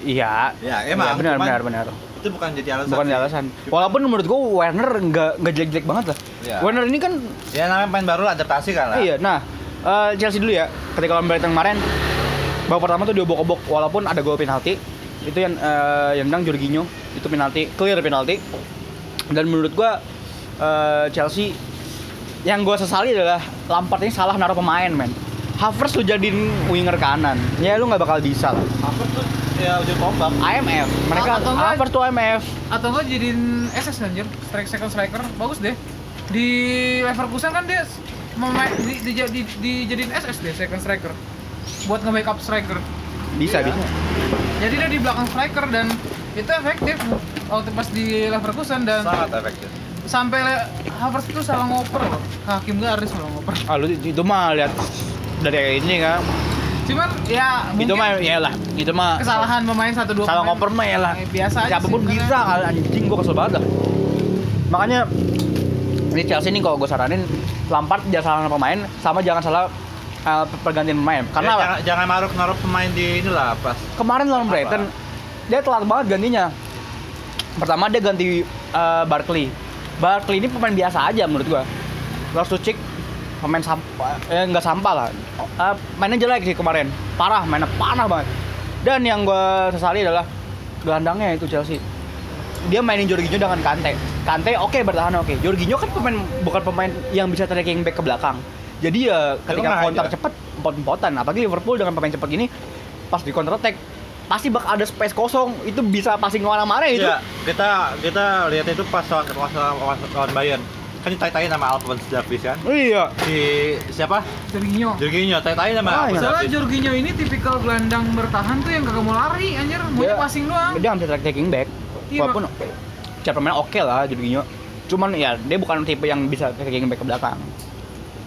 Speaker 1: Iya.
Speaker 2: Ya, emang,
Speaker 1: Iya, benar,
Speaker 2: cuman-
Speaker 1: benar, benar.
Speaker 2: itu bukan jadi alasan.
Speaker 1: Bukan
Speaker 2: sih.
Speaker 1: alasan.
Speaker 2: Cuma-
Speaker 1: Walaupun menurut gue Werner nggak nggak jelek-jelek banget lah.
Speaker 2: Iya.
Speaker 1: Werner ini kan
Speaker 2: ya namanya main baru lah, adaptasi kan lah.
Speaker 1: Iya, nah eh, Chelsea dulu ya. Ketika lawan Brighton kemarin, babak pertama tuh diobok-obok walaupun ada gol penalti. Itu yang eh, yang menang Jorginho, itu penalti, clear penalti. Dan menurut gua eh, Chelsea yang gua sesali adalah Lampard ini salah naruh pemain, men. Havertz lu jadiin winger kanan. Ya lu nggak bakal bisa lah.
Speaker 2: Havertz tuh ya ujung tombak.
Speaker 1: IMF. Mereka
Speaker 3: Atau
Speaker 1: Havertz tuh IMF.
Speaker 3: atau enggak jadiin SS anjir strike second striker bagus deh di Leverkusen kan dia memain di, di, di, dijadiin SS deh second striker buat nge-backup striker
Speaker 1: Bisa,
Speaker 2: Iya.
Speaker 1: bisa.
Speaker 3: jadi dia di belakang striker dan itu efektif waktu pas di Leverkusen dan
Speaker 2: Sangat efektif.
Speaker 3: sampai Havertz itu salah ngoper loh Hakim Garis salah ngoper
Speaker 1: Ah, lu itu mah lihat dari ini kan.
Speaker 3: cuman ya
Speaker 1: Itu mah ya lah. Itu mah
Speaker 3: kesalahan pemain satu dua
Speaker 1: salah ngoper mah ya lah.
Speaker 3: Eh, biasa aja
Speaker 1: Siapa pun
Speaker 3: sih,
Speaker 1: bisa
Speaker 3: karena-
Speaker 1: anjing gua kesel banget dah. Makanya ini Chelsea ini kalau gue saranin Lampard jangan salah pemain sama jangan salah uh, pergantian pemain karena
Speaker 2: Ya, jangan, jangan naruh naruh pemain di inilah pas.
Speaker 1: kemarin lawan? Brighton dia telat banget gantinya pertama dia ganti uh, Barkley Barkley ini pemain biasa aja menurut gua. Loftus-Cheek pemain sampah eh nggak sampah lah. Uh, mainnya jelek sih kemarin. Parah mainnya panah banget. Dan yang gua sesali adalah gelandangnya itu Chelsea. Dia mainin Jorginho dengan Kante. Kante oke bertahan oke. Jorginho kan pemain bukan pemain yang bisa tracking back ke belakang. Jadi ya ketika
Speaker 2: Tengah
Speaker 1: kontak
Speaker 2: aja.
Speaker 1: cepat empot-empotan. Apalagi Liverpool dengan pemain cepat gini pas di counter attack pasti bakal ada space kosong itu bisa passing ke mana-mana itu
Speaker 2: Iya, kita kita lihat itu pas lawan pas lawan lawan Bayern. Kan ditai-tai nama Alphonse Davies kan.
Speaker 1: iya
Speaker 2: Si siapa?
Speaker 3: Jorginho
Speaker 2: Jorginho tai-tai nama
Speaker 1: Ah,
Speaker 2: Alphonse
Speaker 3: Soalnya. Jorginho ini tipikal gelandang bertahan tuh yang kagak mau lari anjir, maunya
Speaker 1: Dia-
Speaker 3: passing doang.
Speaker 1: dia nggak bisa tracking back
Speaker 3: Iya,
Speaker 1: walaupun cara pemain oke lah Jorginho cuman ya dia bukan tipe yang bisa tracking back ke belakang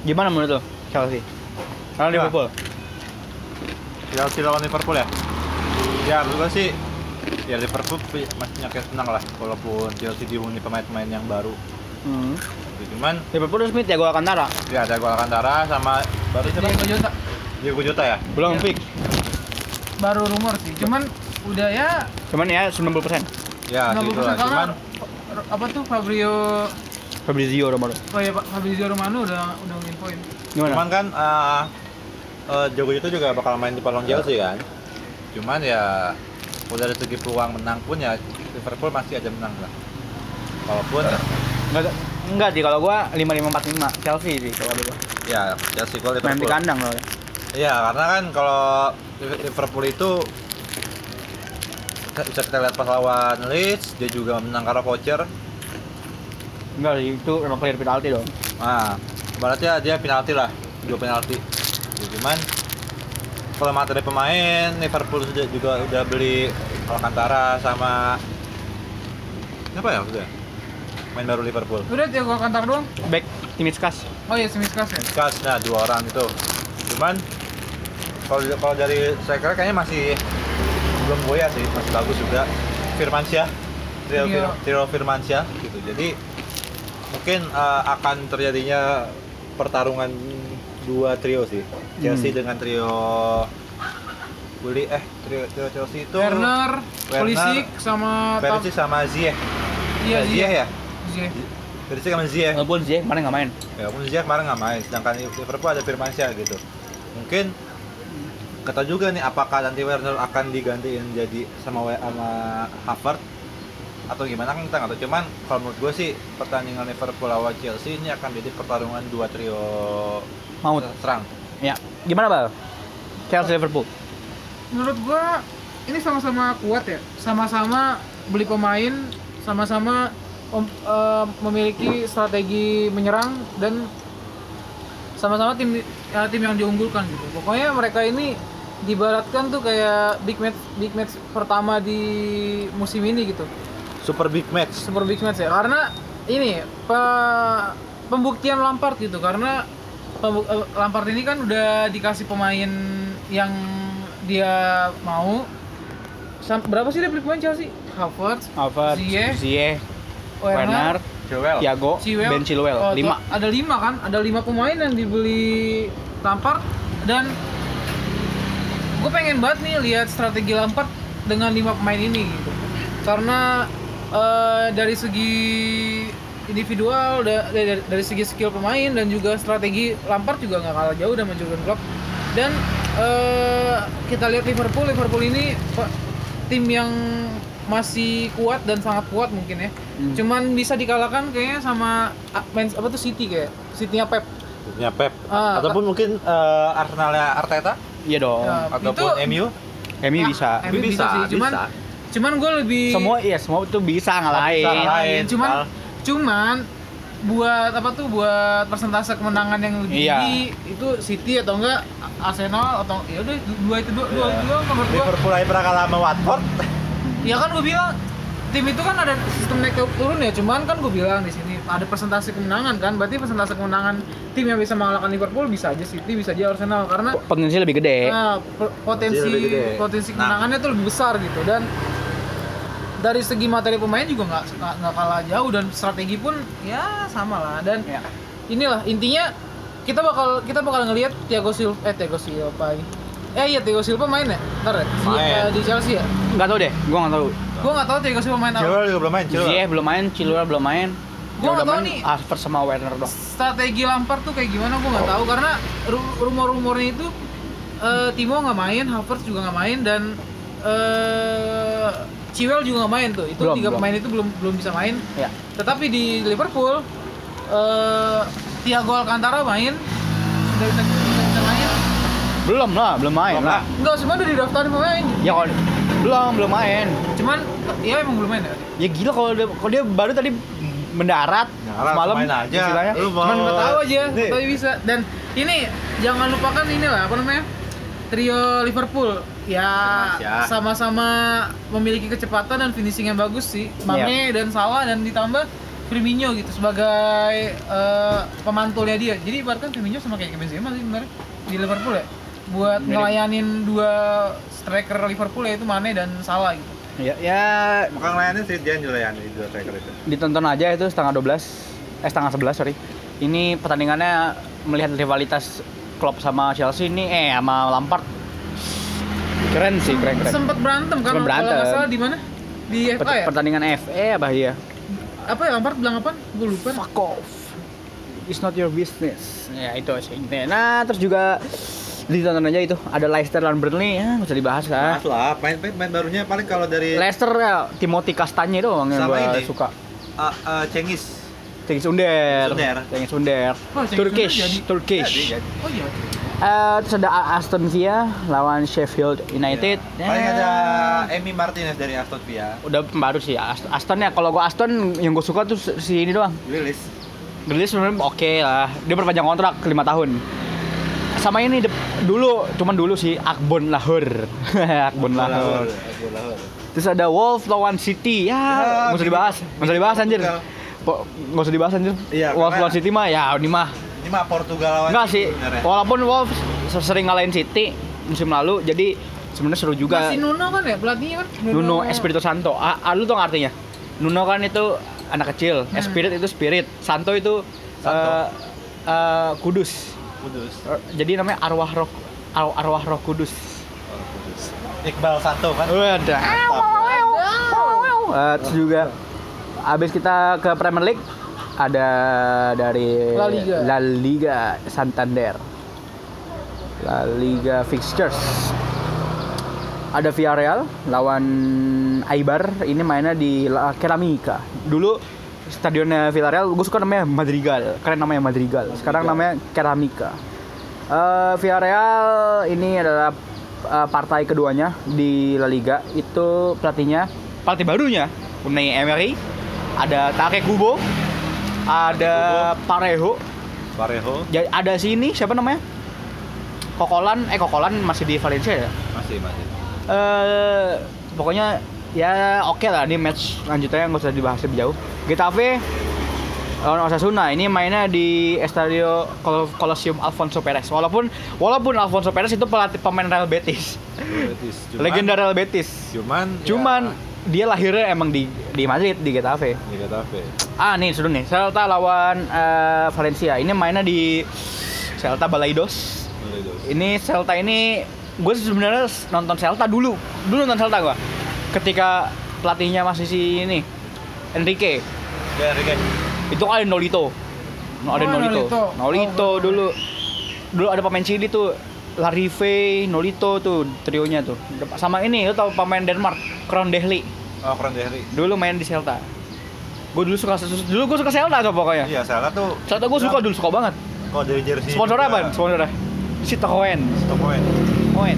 Speaker 1: gimana menurut lo Chelsea kalau
Speaker 2: Ya.
Speaker 1: Liverpool
Speaker 2: Chelsea lawan Liverpool ya. Ya, menurut gua sih ya Liverpool masih punya case menang lah walaupun Chelsea dihuni pemain-pemain yang baru.
Speaker 1: hmm.
Speaker 2: Gitu. Cuman
Speaker 1: Liverpool resmi Thiago Alcantara
Speaker 2: ya ada gol Alcantara sama baru siapa?
Speaker 3: Diego Jota
Speaker 2: Diego Jota ya.
Speaker 1: belum fix
Speaker 3: baru rumor sih. Cuman udah ya
Speaker 1: cuman ya 90%
Speaker 2: Ya,
Speaker 3: 90%
Speaker 2: gitu lah.
Speaker 3: karena
Speaker 2: Cuman
Speaker 3: apa tuh Fabio
Speaker 1: Fabrizio Romano
Speaker 3: oh ya Pak Fabrizio Romano udah udah nginfoin.
Speaker 1: gimana
Speaker 2: Cuman kan eh eh, Diogo Jota juga bakal main di palong Chelsea kan. Cuman ya udah dari segi peluang menang pun ya Liverpool masih ada menang lah. Walaupun
Speaker 1: Enggak, enggak sih kalau gua 5545 Chelsea sih kalau gua.
Speaker 2: ya Chelsea gol
Speaker 1: Main di
Speaker 2: Liverpool.
Speaker 1: kandang loh.
Speaker 2: Iya, karena kan kalau Liverpool itu bisa kita lihat pas lawan Leeds, dia juga menang karena voucher.
Speaker 1: Enggak sih, itu emang clear penalti dong.
Speaker 2: Nah, berarti ya dia penalti lah, dua penalti. Ya, cuman kalau materi pemain, Liverpool sudah juga udah beli Alcantara sama siapa ya udah main baru Liverpool.
Speaker 3: Udah Thiago Alcantara doang.
Speaker 1: Back Timitskas.
Speaker 3: Oh iya Semiskas ya.
Speaker 2: Kas, nah dua orang itu. Cuman kalau kalau dari striker kayaknya masih belum goyah sih, masih bagus juga. Firmansyah, Trio,
Speaker 3: Iya.
Speaker 2: Fir- Trio Firmansyah gitu. Jadi mungkin eh, akan terjadinya pertarungan dua trio sih. Chelsea
Speaker 1: Hmm.
Speaker 2: dengan trio Willy eh trio, trio Chelsea itu
Speaker 3: Werner, Pulisic sama
Speaker 2: Perisic sama Ziyech.
Speaker 3: Iya
Speaker 2: Eh, Ziyech ya?
Speaker 3: Ziyech.
Speaker 2: Perisic sama Ziyech.
Speaker 1: Walaupun Ziyech kemarin nggak main.
Speaker 2: Ya, walaupun Ziyech kemarin nggak main, sedangkan Liverpool ada Firmansyah gitu. Mungkin kata juga nih apakah nanti Werner akan digantiin jadi sama sama Havertz atau gimana kan kita nggak tahu. Cuman kalau menurut gue sih pertandingan Liverpool lawan Chelsea ini akan jadi pertarungan dua trio
Speaker 1: Maut.
Speaker 2: serang.
Speaker 1: Ya, gimana bal? Chelsea Liverpool.
Speaker 3: Menurut gua ini sama-sama kuat ya. Sama-sama beli pemain, sama-sama mem- eh, memiliki strategi menyerang dan sama-sama tim ya, tim yang diunggulkan gitu. Pokoknya mereka ini dibaratkan tuh kayak big match big match pertama di musim ini gitu.
Speaker 2: Super big match.
Speaker 3: Super big match ya. Karena ini pe- pembuktian Lampard gitu karena pembu- eh, Lampard ini kan udah dikasih pemain yang dia mau. Sam- berapa sih dia beli pemain Chelsea? Havertz,
Speaker 1: Havertz,
Speaker 3: Ziyech,
Speaker 1: Ziyech,
Speaker 3: Werner,
Speaker 1: Werner,
Speaker 2: Joel.
Speaker 1: Thiago,
Speaker 3: Chilwell.
Speaker 1: Ben Chilwell.
Speaker 3: Oh,
Speaker 1: Lima.
Speaker 3: Ada lima kan? Ada lima pemain yang dibeli Lampard dan gue pengen banget nih lihat strategi Lampard dengan lima pemain ini gitu. Karena eh, dari segi individual, da- dari, dari segi skill pemain dan juga strategi Lampard juga nggak kalah jauh sama Jurgen Klopp. Dan eh, kita lihat Liverpool, Liverpool ini pa- tim yang masih kuat dan sangat kuat mungkin ya
Speaker 1: Hmm.
Speaker 3: Cuman bisa dikalahkan kayaknya sama main apa tuh City kayak City-nya Pep.
Speaker 2: punya Pep
Speaker 3: Ah,
Speaker 2: ataupun mungkin eh, Arsenalnya Arteta
Speaker 1: Iya dong.
Speaker 3: Ya,
Speaker 2: ataupun
Speaker 3: itu-
Speaker 2: MU
Speaker 1: MU bisa.
Speaker 3: MU bisa, sih, cuman
Speaker 2: bisa.
Speaker 3: Cuman gue lebih
Speaker 1: Semua iya semua tuh bisa ngalahin.
Speaker 2: Bisa ngalahin.
Speaker 3: cuman
Speaker 2: Al.
Speaker 3: cuman buat apa tuh buat persentase kemenangan yang lebih
Speaker 1: Iya.
Speaker 3: tinggi itu City atau enggak Arsenal atau ya udah dua itu dua, dua itu menurut gua.
Speaker 2: Liverpool aja pernah kalah sama Watford
Speaker 3: Ya kan gue bilang tim itu kan ada sistem naik turun ya, cuman kan gue bilang di sini ada persentase kemenangan kan, berarti persentase kemenangan tim yang bisa mengalahkan Liverpool bisa aja City, bisa aja Arsenal karena
Speaker 1: Potensi lebih gede.
Speaker 3: nah, po- potensi
Speaker 2: lebih gede.
Speaker 3: potensi
Speaker 2: Nah.
Speaker 3: kemenangannya tuh lebih besar gitu dan dari segi materi pemain juga nggak nggak kalah jauh dan strategi pun ya sama lah dan
Speaker 1: Ya.
Speaker 3: inilah intinya kita bakal kita bakal ngelihat Thiago Silva eh Thiago Silva eh iya Thiago Silva main ya ntar ya Di-
Speaker 2: Main.
Speaker 3: eh, di Chelsea ya
Speaker 1: Nggak tahu deh, gua nggak tahu.
Speaker 3: gua nggak tahu Thiago Silva main apa
Speaker 2: Chilwell juga belum main Chilwell
Speaker 1: Ziyech belum main, Chilwell belum main.
Speaker 3: Gua
Speaker 1: Yang
Speaker 3: nggak
Speaker 1: udah
Speaker 3: tahu
Speaker 1: main
Speaker 3: nih.
Speaker 1: Havertz sama Werner dong.
Speaker 3: strategi Lampard tuh kayak gimana gue nggak tahu karena ru- rumor-rumornya itu eh, Timo nggak main, Havertz juga nggak main dan eh Chilwell juga nggak main tuh. Itu
Speaker 1: Belum,
Speaker 3: tiga
Speaker 1: belum.
Speaker 3: pemain itu belum belum bisa main.
Speaker 1: Ya.
Speaker 3: Tetapi di Liverpool eh Thiago Alcantara main, sudah bisa, sudah bisa main.
Speaker 1: Belum lah, belum main
Speaker 2: Belum
Speaker 1: lah.
Speaker 3: Enggak, semua udah didaftarin pemain.
Speaker 1: Ya kalau belum belum main.
Speaker 3: Cuman ya emang belum main ya.
Speaker 1: Ya gila kalau dia, kalau dia baru tadi mendarat
Speaker 2: Mendarat,
Speaker 1: semalam
Speaker 2: main aja.
Speaker 1: istilahnya.
Speaker 2: Lu mau-
Speaker 3: Cuman nggak tahu aja, tapi bisa. Dan ini jangan lupakan inilah apa namanya trio Liverpool ya
Speaker 2: Indonesia.
Speaker 3: sama-sama memiliki kecepatan dan finishing yang bagus sih.
Speaker 1: Iya.
Speaker 3: Mane dan Salah dan ditambah Firmino gitu sebagai eh, pemantulnya dia. Jadi ibaratkan Firmino sama kayak Benzema sih sebenarnya di Liverpool ya. Buat
Speaker 1: Mirip.
Speaker 3: ngelayanin dua striker Liverpool yaitu Mane dan Salah gitu.
Speaker 1: Ya, ya
Speaker 2: bukan layanin sih dia dilayani di dua striker itu
Speaker 1: ditonton aja itu setengah 12 eh setengah 11 sorry ini pertandingannya melihat rivalitas Klopp sama Chelsea ini eh sama Lampard keren sih keren keren
Speaker 3: Sempet berantem kan
Speaker 1: Sempet
Speaker 3: kalau
Speaker 1: berantem.
Speaker 3: nggak salah di mana? Di FA ya?
Speaker 1: pertandingan FA apa dia
Speaker 3: apa ya Lampard bilang apa? Gue lupa.
Speaker 1: fuck off it's not your business ya itu sih nah terus juga ditonton aja itu ada Leicester lawan Burnley ya nggak usah dibahas lah
Speaker 2: Mas lah main main, main barunya paling kalau dari
Speaker 1: Leicester ya Timothy Kastanya doang yang
Speaker 2: ini.
Speaker 1: suka
Speaker 2: Ah, ah, Cengiz
Speaker 1: Cengiz Under
Speaker 2: Under.
Speaker 1: Cengiz Under
Speaker 3: Oh,
Speaker 1: Turkish
Speaker 3: Under jadi.
Speaker 1: Turkish
Speaker 2: Jadi, jadi.
Speaker 3: Oh iya.
Speaker 1: Eh, terus ada Aston Villa lawan Sheffield United.
Speaker 2: Ya. Paling
Speaker 1: Ya.
Speaker 2: ada Emi Martinez dari Aston Villa
Speaker 1: Udah baru sih Ast- Aston ya. Kalau gua Aston yang gue suka tuh si ini doang.
Speaker 2: Willis
Speaker 1: Grealish sebenarnya oke lah. Dia berpanjang kontrak 5 tahun. Sama ini dulu, cuman dulu sih Akbon Lahore. Akbon Lahore.
Speaker 2: Akbon Lahore.
Speaker 1: Terus ada Wolves lawan City. Ya,
Speaker 2: Ya,
Speaker 1: nggak usah dibahas. Nggak usah dibahas anjir. Nggak usah dibahas anjir.
Speaker 2: Iya,
Speaker 1: Wolves
Speaker 2: karena-
Speaker 1: lawan City mah ya ini mah
Speaker 2: Ini mah Portugal lawan
Speaker 1: Enggak sih.
Speaker 2: sebenarnya.
Speaker 1: Walaupun Wolves sering ngalahin City musim lalu, jadi sebenarnya seru juga.
Speaker 3: Masih Nuno kan ya pelatihnya kan?
Speaker 1: Nuno Espirito Santo. Ah, ah, lu tau artinya? Nuno kan itu anak kecil,
Speaker 3: Hmm.
Speaker 1: Spirit itu spirit, Santo itu
Speaker 2: Santo.
Speaker 1: eh, eh, kudus.
Speaker 2: Kudus.
Speaker 1: Eh, Jadi namanya arwah roh ar- arwah roh kudus.
Speaker 2: Oh, Kudus. Iqbal Santo kan.
Speaker 1: Wadah. Eh, terus juga abis kita ke Premier League ada dari
Speaker 3: La Liga.
Speaker 1: La Liga Santander. La Liga fixtures. Ada Villarreal lawan Aibar. Ini mainnya di La Ceramica. Dulu stadionnya Villarreal gue suka namanya Madrigal. Keren namanya Madrigal. Sekarang namanya Ceramica. Eh, Villarreal ini adalah eh, partai keduanya di La Liga. Itu pelatihnya pelatih barunya Unai Emery. Ada Take Kubo. Ada Parejo.
Speaker 2: Parejo
Speaker 1: Ja- Ada sini siapa namanya? Kokolan, eh Kokolan masih di Valencia ya?
Speaker 2: masih masih.
Speaker 1: eh pokoknya ya oke lah ini match lanjutnya nggak usah dibahas lebih jauh. Getafe lawan Osasuna ini mainnya di Estadio Col- Colosseum Alfonso Perez. Walaupun walaupun Alfonso Perez itu pelatih pemain Real Betis,
Speaker 2: Betis. Cuman-
Speaker 1: legenda Real Betis.
Speaker 2: Cuman
Speaker 1: Cuman
Speaker 2: ya,
Speaker 1: dia lahirnya emang di di Madrid di Getafe.
Speaker 2: di Getafe.
Speaker 1: Ah nih seru nih Celta lawan eh, Valencia. Ini mainnya di Celta Balaidos. Ini Celta ini gue sebenarnya nonton Celta dulu. Dulu nonton Celta gue. Ketika pelatihnya masih si ini Enrique.
Speaker 2: Ya, Enrique.
Speaker 1: Itu kan ada Nolito. No, ada
Speaker 3: Oh,
Speaker 1: Nolito.
Speaker 3: Nolito.
Speaker 1: Nolito
Speaker 3: Oh,
Speaker 1: dulu. Dulu ada pemain Chili tuh. Larive, Nolito tuh trionya tuh. Sama ini lu tau pemain Denmark, Kroon Dehli.
Speaker 2: Oh, Kron Dehri.
Speaker 1: Dulu main di Celta. Gue dulu suka dulu gue suka Celta tuh pokoknya.
Speaker 2: Iya, Celta tuh
Speaker 1: Celta gue suka dulu suka banget.
Speaker 2: Kalau dari jersey
Speaker 1: Sponsor
Speaker 2: juga,
Speaker 1: apa? Sponsornya? Citroen.
Speaker 2: Citroen.
Speaker 1: Citroen.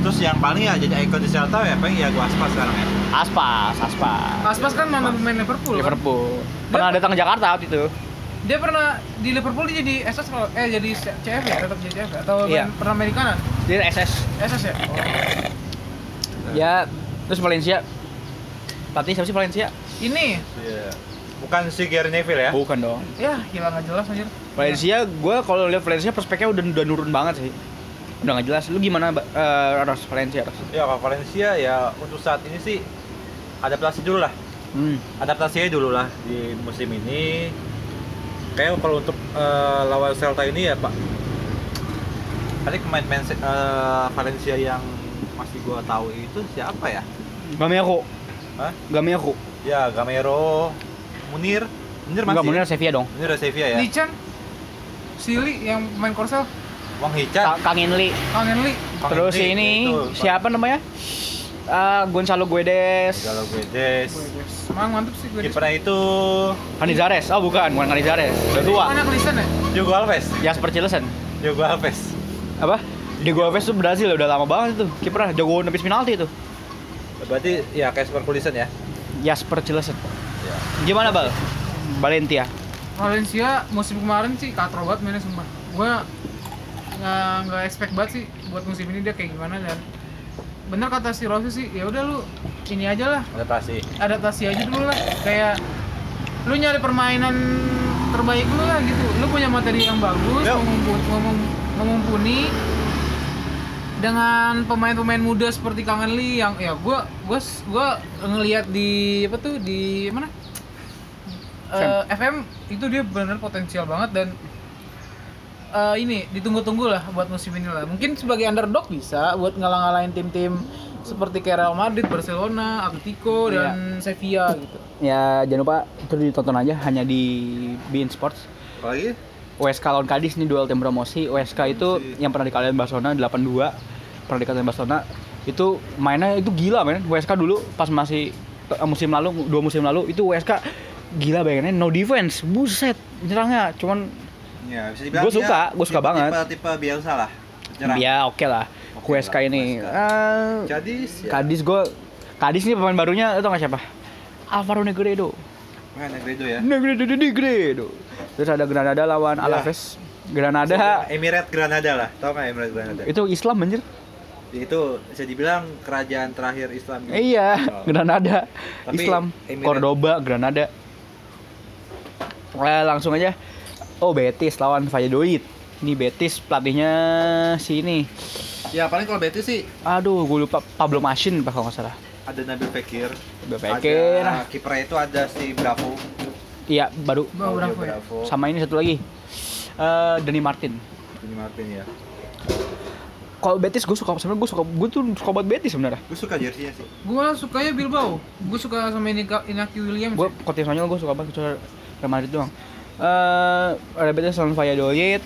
Speaker 2: Terus yang paling ya jadi ikon di Celta ya paling ya gua Aspas sekarang ya.
Speaker 1: Aspas, Aspas.
Speaker 3: Aspas kan mantan pemain Liverpool. Kan?
Speaker 1: Liverpool. Pernah datang ke Jakarta waktu itu.
Speaker 3: Dia pernah di Liverpool dia jadi SS kalau eh jadi CF ya, tetap jadi CF ya? atau
Speaker 1: Iya.
Speaker 3: main- pernah Amerikanan?
Speaker 1: Dia SS.
Speaker 3: SS ya? Oh.
Speaker 1: Ya, terus Valencia. Pelatih siapa sih Valencia?
Speaker 3: Ini
Speaker 2: Iya. Bukan si Gary Neville ya?
Speaker 1: Bukan dong.
Speaker 3: ya hilang nggak jelas anjir.
Speaker 1: Valencia, gue kalau lihat Valencia prospeknya udah udah nurun banget sih. Udah nggak jelas. Lu gimana, Ros Valencia? Ros?
Speaker 2: Ya kalau Valencia ya untuk saat ini sih adaptasi dulu lah.
Speaker 1: Hmm.
Speaker 2: Adaptasinya dulu lah di musim ini. Kayak kalau untuk eh, lawan Celta ini ya Pak. Paling pemain-pemain eh, Valencia yang masih gua tahu itu siapa ya?
Speaker 1: Gamero.
Speaker 2: Hah?
Speaker 1: Gamero.
Speaker 2: Ya Gamero, Munir, Munir masih.
Speaker 1: Enggak bener Sevilla dong.
Speaker 2: Munir dari Sevilla ya.
Speaker 3: Lichan, Sili yang main Korsel,
Speaker 2: Wang Hichan.
Speaker 1: Kang Inli.
Speaker 3: Kang.
Speaker 2: Kang
Speaker 1: Terus
Speaker 2: Henry,
Speaker 1: ini
Speaker 2: itu,
Speaker 1: siapa namanya? Eh, Gonzalo Guedes.
Speaker 2: Galo Guedes.
Speaker 3: Emang mantep sih gue.
Speaker 2: Kipernya itu
Speaker 1: Canizares. Oh, bukan, bukan Canizares. Udah tua.
Speaker 3: Mana Kristen ya?
Speaker 2: Diogo Alves.
Speaker 1: Jasper Cillesen.
Speaker 2: Diogo Alves.
Speaker 1: Apa? Diego Alves tuh Brazil udah lama banget itu. Kipernya jago nebis penalti itu.
Speaker 2: Berarti ya kayak Super Kulisen ya.
Speaker 1: Jasper Cillesen.
Speaker 2: Ya.
Speaker 1: Gimana, Bal? Valencia.
Speaker 3: Valencia musim kemarin sih katro banget mainnya sumpah. Gue nggak nggak expect banget sih buat musim ini dia kayak gimana dan bener kata si Rossi sih ya udah lu ini aja lah
Speaker 2: Adaptasi.
Speaker 3: adaptasi aja dulu lah kayak lu nyari permainan terbaik lu lah gitu lu punya materi yang bagus mengum- mengumpuni dengan pemain-pemain muda seperti Kangen Lee yang ya gua gua gua ngelihat di apa tuh di mana Eh, FM itu dia benar potensial banget dan eh, ini ditunggu-tunggu lah buat musim ini lah mungkin sebagai underdog bisa buat ngalah-ngalahin tim-tim seperti kayak Real Madrid, Barcelona, Atletico dan Sevilla gitu.
Speaker 1: Ya, jangan lupa itu ditonton aja hanya di Bein Sports.
Speaker 2: Apalagi?
Speaker 1: USK lawan Kadis nih duel tim promosi. USK itu yang pernah dikalahin Barcelona 8-2. Pernah dikalahin Barcelona. Itu mainnya itu gila men. USK dulu pas masih eh, musim lalu, dua musim lalu itu USK gila bayangannya no defense. Buset, nyerangnya cuman
Speaker 2: Ya, bisa
Speaker 1: Gua suka, gua suka banget.
Speaker 2: Tipe, tipe Bielsa lah. Penyerang.
Speaker 1: ya oke lah.
Speaker 2: Oke
Speaker 1: USK
Speaker 2: lah,
Speaker 1: ini.
Speaker 2: USK.
Speaker 1: Eh,
Speaker 2: Kadis ya.
Speaker 1: Kadis gue Kadis nih pemain barunya itu nggak siapa? Alvaro Negredo.
Speaker 2: Negredo ya.
Speaker 1: Negredo Negredo. Terus ada Granada lawan
Speaker 2: Ya.
Speaker 1: Alaves. Granada
Speaker 2: Emirat Granada lah. Tahu nggak Emirat Granada?
Speaker 1: itu Islam anjir.
Speaker 2: Itu bisa dibilang kerajaan terakhir Islam.
Speaker 1: Eh, iya,
Speaker 2: Oh.
Speaker 1: Granada.
Speaker 2: Tapi
Speaker 1: Islam.
Speaker 2: Emirat-
Speaker 1: Cordoba, Granada. Eh, langsung aja. Oh, Betis lawan Valladolid. Ini Betis pelatihnya si ini.
Speaker 2: Ya paling kalau Betis sih
Speaker 1: Aduh, gue lupa Pablo apa kalau nggak salah.
Speaker 2: ada Nabil Fekir.
Speaker 1: Nabil Fekir.
Speaker 2: Ada kipernya itu ada si Bravo.
Speaker 1: Iya, baru.
Speaker 2: Oh,
Speaker 3: Bravo ya.
Speaker 2: Bravo.
Speaker 1: Sama ini satu lagi. Eh, Dani Martin.
Speaker 2: Ini Martin ya.
Speaker 1: Kalau Betis gue suka sebenarnya gue suka gue tuh suka buat Betis sebenarnya.
Speaker 2: Gue suka jersey-nya sih.
Speaker 3: Gua sukanya Bilbao. Gua suka sama Inika- Inaki Williams.
Speaker 1: Gue tim Spanyol gue suka banget kecuali Real Madrid doang. Eh, ada Betis lawan Valladolid.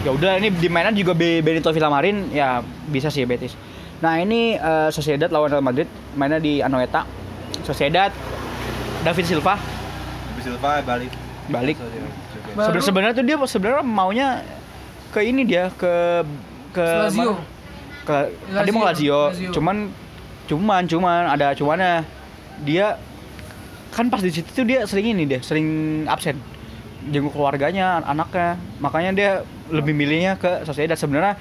Speaker 1: Ya udah ini di mainan juga Be- Benito Villamarin ya bisa sih Betis. Nah ini eh, Sociedad lawan Real Madrid mainnya di Anoeta. Sociedad David Silva
Speaker 2: Habis Silva balik.
Speaker 1: balik. Seben- Sebenarnya tuh dia sebenarnya maunya ke ini dia ke ke
Speaker 3: Lazio.
Speaker 1: ke tadi mau Lazio,
Speaker 3: Lazio.
Speaker 1: cuman cuman cuman ada cumannya dia kan pas di situ tuh dia sering ini dia sering absen jenguk keluarganya anaknya makanya dia lebih milihnya ke Sociedad sebenarnya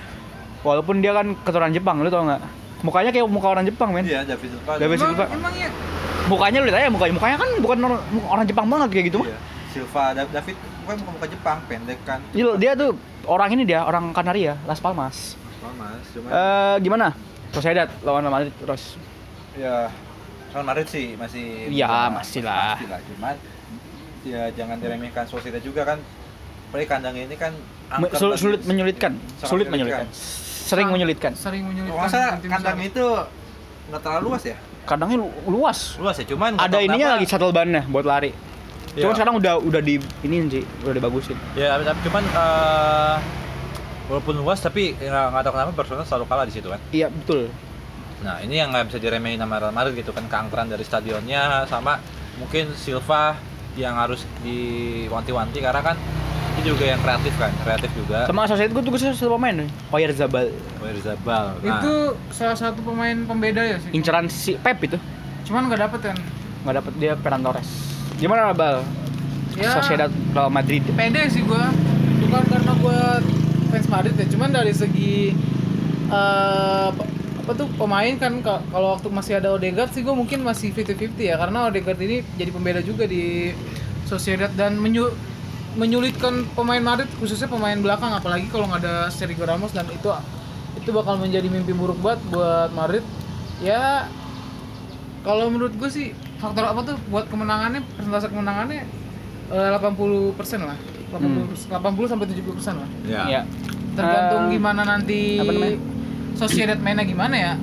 Speaker 1: walaupun dia kan keturunan Jepang lu tau nggak mukanya kayak muka orang Jepang men
Speaker 2: Iya, David Silva.
Speaker 1: David
Speaker 3: Emang,
Speaker 1: Silva.
Speaker 3: emang ya
Speaker 1: mukanya lu lihat aja mukanya mukanya kan bukan orang, orang Jepang banget kayak gitu mah
Speaker 2: Iya. Silva, Da- David bukan muka muka Jepang, pendek kan.
Speaker 1: Iya, dia tuh orang ini dia orang Kanaria Las Palmas
Speaker 2: Bang Mas, cuman
Speaker 1: Eh gimana Sociedad lawan Real Madrid terus
Speaker 2: ya Real Madrid sih masih
Speaker 1: Ya,
Speaker 2: bisa-
Speaker 1: masih lah.
Speaker 2: pasti lah cuman ya jangan diremehkan Sociedad juga kan apalagi kandang ini kan bagi-
Speaker 1: sulit menyulitkan sulit menyulitkan sering menyulitkan.
Speaker 3: Sering menyulitkan. Tim-tim
Speaker 2: kandang itu nggak terlalu luas ya?
Speaker 1: Kadangnya lu- luas.
Speaker 2: Luas ya cuman
Speaker 1: ada ininya
Speaker 2: kenapa-
Speaker 1: lagi shuttle ban-nya buat lari. Cuman
Speaker 2: Iya.
Speaker 1: sekarang udah udah di ini sih udah dibagusin.
Speaker 2: Ya tapi cuman eh, walaupun luas tapi nggak nggak tahu kenapa Barcelona selalu kalah di situ kan?
Speaker 1: Iya betul.
Speaker 2: Nah ini yang nggak bisa diremehin sama Real Madrid gitu kan keangkeran dari stadionnya sama mungkin Silva yang harus diwanti-wanti karena kan itu juga yang kreatif kan kreatif juga
Speaker 1: Sama Sociedad gue tuh gue satu pemain nih. Oyer Zabal.
Speaker 2: Zabal nah,
Speaker 3: Itu salah satu pemain pembeda ya sih.
Speaker 1: Inceran si Pep itu.
Speaker 3: Cuman nggak dapet kan.
Speaker 1: Nggak dapet dia Ferran Torres. Gimana Bal?
Speaker 3: Ya.
Speaker 1: Sociedad Real Madrid.
Speaker 3: pede sih gua bukan karena gua fans Madrid ya cuman dari segi eh, apa- tuh pemain kan ka- kalau waktu masih ada Odegaard sih gua mungkin masih 50-50 ya karena Odegaard ini jadi pembeda juga di Sociedad dan menyu- menyulitkan pemain Madrid khususnya pemain belakang apalagi kalau nggak ada Sergio Ramos dan itu itu bakal menjadi mimpi buruk banget buat Madrid. Ya kalau menurut gue sih faktor apa tuh buat kemenangannya persentase kemenangannya? Eh, 80 persen lah. 80 80 sampai 70 persen lah.
Speaker 2: Ya.
Speaker 1: Iya.
Speaker 3: tergantung
Speaker 1: Eh,
Speaker 3: gimana nanti? Sociedad mainnya gimana ya.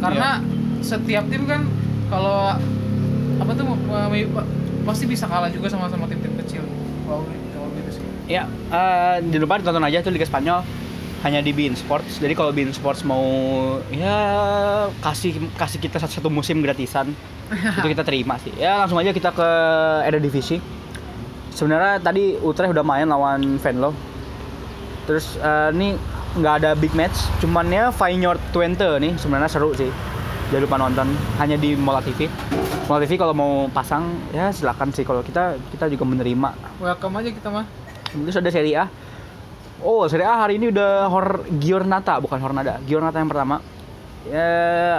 Speaker 3: Karena setiap tim kan kalau apa tuh eh, pasti bisa kalah juga sama sama tim-tim kecil kalau kalau gitu sih
Speaker 1: Ya, eh jangan lupa ditonton aja tuh Liga Spanyol hanya di Bein Sports. Jadi kalau Bein Sports mau ya kasih kasih kita satu, satu musim gratisan, itu kita terima sih. Ya langsung aja kita ke Eredivisie. Sebenarnya tadi Utrecht udah main lawan Venlo. Terus eh, ini nggak ada big match, cuman ya Feyenoord Twente nih sebenarnya seru sih. Jangan lupa nonton hanya di Mola TV. Mola TV kalau mau pasang ya silakan sih kalau kita kita juga menerima
Speaker 3: welcome aja kita mah
Speaker 1: Terus ada Serie A. Oh, Serie A hari ini udah Hor Giornata, bukan Hornada. Giornata yang pertama. Ya,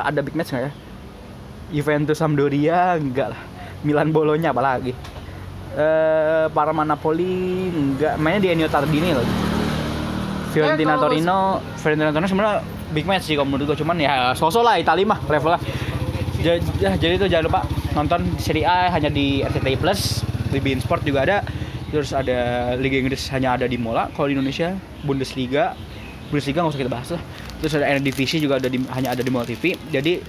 Speaker 1: ada big match nggak ya? Juventus Sampdoria enggak lah. Milan Bolonya apalagi. Eh, Parma Napoli enggak. Mainnya di Ennio Tardini loh. Fiorentina
Speaker 3: Eh, kalau-
Speaker 1: Torino, Fiorentina Torino sebenarnya big match sih kalau menurut gue cuman ya sosok lah Italia mah levelnya. Ja- ja- Jadi itu jangan lupa nonton Serie A hanya di RCTI Plus, di Bein Sport juga ada. Terus ada Liga Inggris hanya ada di Mola. Kalau di Indonesia Bundesliga, Bundesliga nggak usah kita bahas lah. Terus ada Eredivisie juga ada di, hanya ada di Mola TV. Jadi